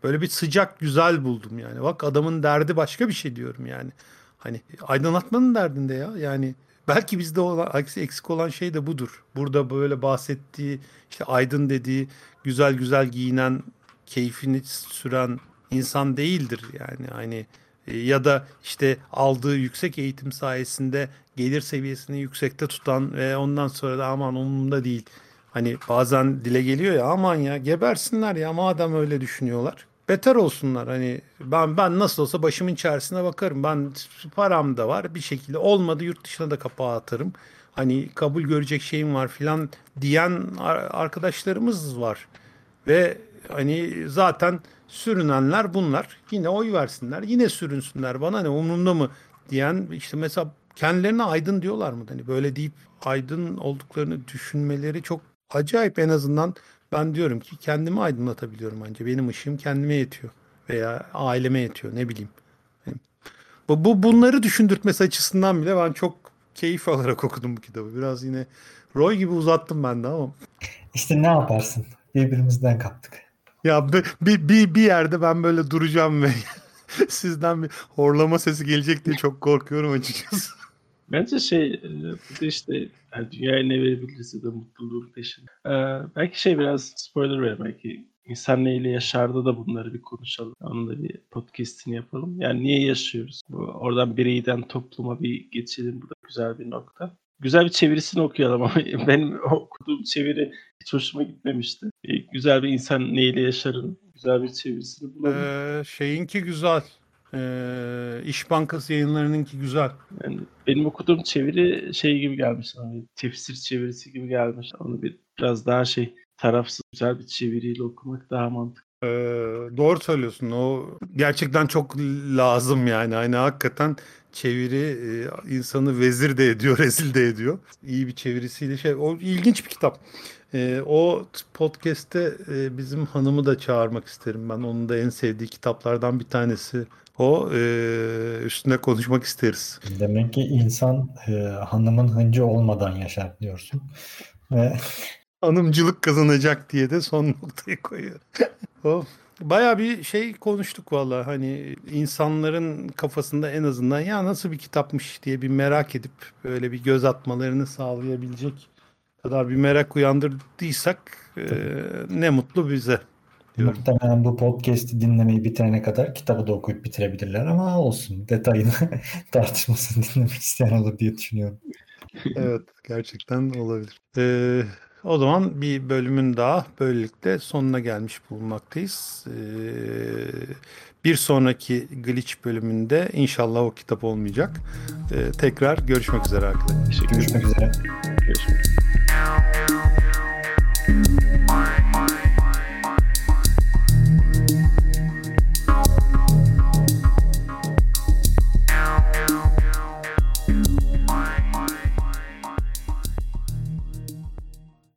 böyle bir sıcak güzel buldum yani. Bak adamın derdi başka bir şey diyorum yani. Hani aydınlatmanın derdinde ya. Yani belki bizde olan eksik olan şey de budur. Burada böyle bahsettiği işte aydın dediği güzel güzel giyinen, keyfini süren insan değildir yani. Hani e, ya da işte aldığı yüksek eğitim sayesinde gelir seviyesini yüksekte tutan ve ondan sonra da aman umurumda değil Hani bazen dile geliyor ya aman ya gebersinler ya madem öyle düşünüyorlar. Beter olsunlar hani ben ben nasıl olsa başımın içerisine bakarım. Ben param da var bir şekilde olmadı yurt dışına da kapağı atarım. Hani kabul görecek şeyim var filan diyen arkadaşlarımız var. Ve hani zaten sürünenler bunlar. Yine oy versinler. Yine sürünsünler. Bana ne umurumda mı diyen işte mesela kendilerine aydın diyorlar mı? Hani böyle deyip aydın olduklarını düşünmeleri çok acayip en azından ben diyorum ki kendimi aydınlatabiliyorum anca. Benim ışığım kendime yetiyor veya aileme yetiyor ne bileyim. Bu, bu bunları düşündürtmesi açısından bile ben çok keyif alarak okudum bu kitabı. Biraz yine Roy gibi uzattım ben de ama. İşte ne yaparsın? Birbirimizden kaptık. Ya bir, bir, bir yerde ben böyle duracağım ve sizden bir horlama sesi gelecek diye çok korkuyorum açıkçası. Bence şey e, burada işte yani dünyaya ne verebilirse de mutluluğun peşinde. Ee, belki şey biraz spoiler ver belki insan neyle yaşardı da bunları bir konuşalım. Onun da bir podcast'ini yapalım. Yani niye yaşıyoruz? Bu, oradan bireyden topluma bir geçelim. Bu da güzel bir nokta. Güzel bir çevirisini okuyalım ama benim okuduğum çeviri hiç hoşuma gitmemişti. Bir, güzel bir insan neyle yaşarın güzel bir çevirisini bulalım. Ee, şeyinki güzel. Ee, İş Bankası yayınlarınınki güzel. Yani benim okuduğum çeviri şey gibi gelmiş. Hani tefsir çevirisi gibi gelmiş. Onu bir biraz daha şey tarafsız güzel bir çeviriyle okumak daha mantıklı. Ee, doğru söylüyorsun. O gerçekten çok lazım yani. Hani hakikaten çeviri e, insanı vezir de ediyor, rezil de ediyor. İyi bir çevirisiyle şey. O ilginç bir kitap. E, o podcast'te e, bizim hanımı da çağırmak isterim ben. Onun da en sevdiği kitaplardan bir tanesi o e, üstüne konuşmak isteriz. Demek ki insan e, hanımın hıncı olmadan yaşar diyorsun. Ve... Hanımcılık kazanacak diye de son noktayı koyuyor. o Baya bir şey konuştuk valla hani insanların kafasında en azından ya nasıl bir kitapmış diye bir merak edip böyle bir göz atmalarını sağlayabilecek kadar bir merak uyandırdıysak e, ne mutlu bize. Diyorum. Muhtemelen bu podcast'i dinlemeyi bitirene kadar kitabı da okuyup bitirebilirler ama olsun detayını tartışmasını dinlemek isteyen olur diye düşünüyorum. evet gerçekten olabilir. Ee, O zaman bir bölümün daha böylelikle sonuna gelmiş bulunmaktayız. Ee, bir sonraki Glitch bölümünde inşallah o kitap olmayacak. Ee, tekrar görüşmek üzere arkadaşlar. Görüşmek üzere. Görüşmek üzere.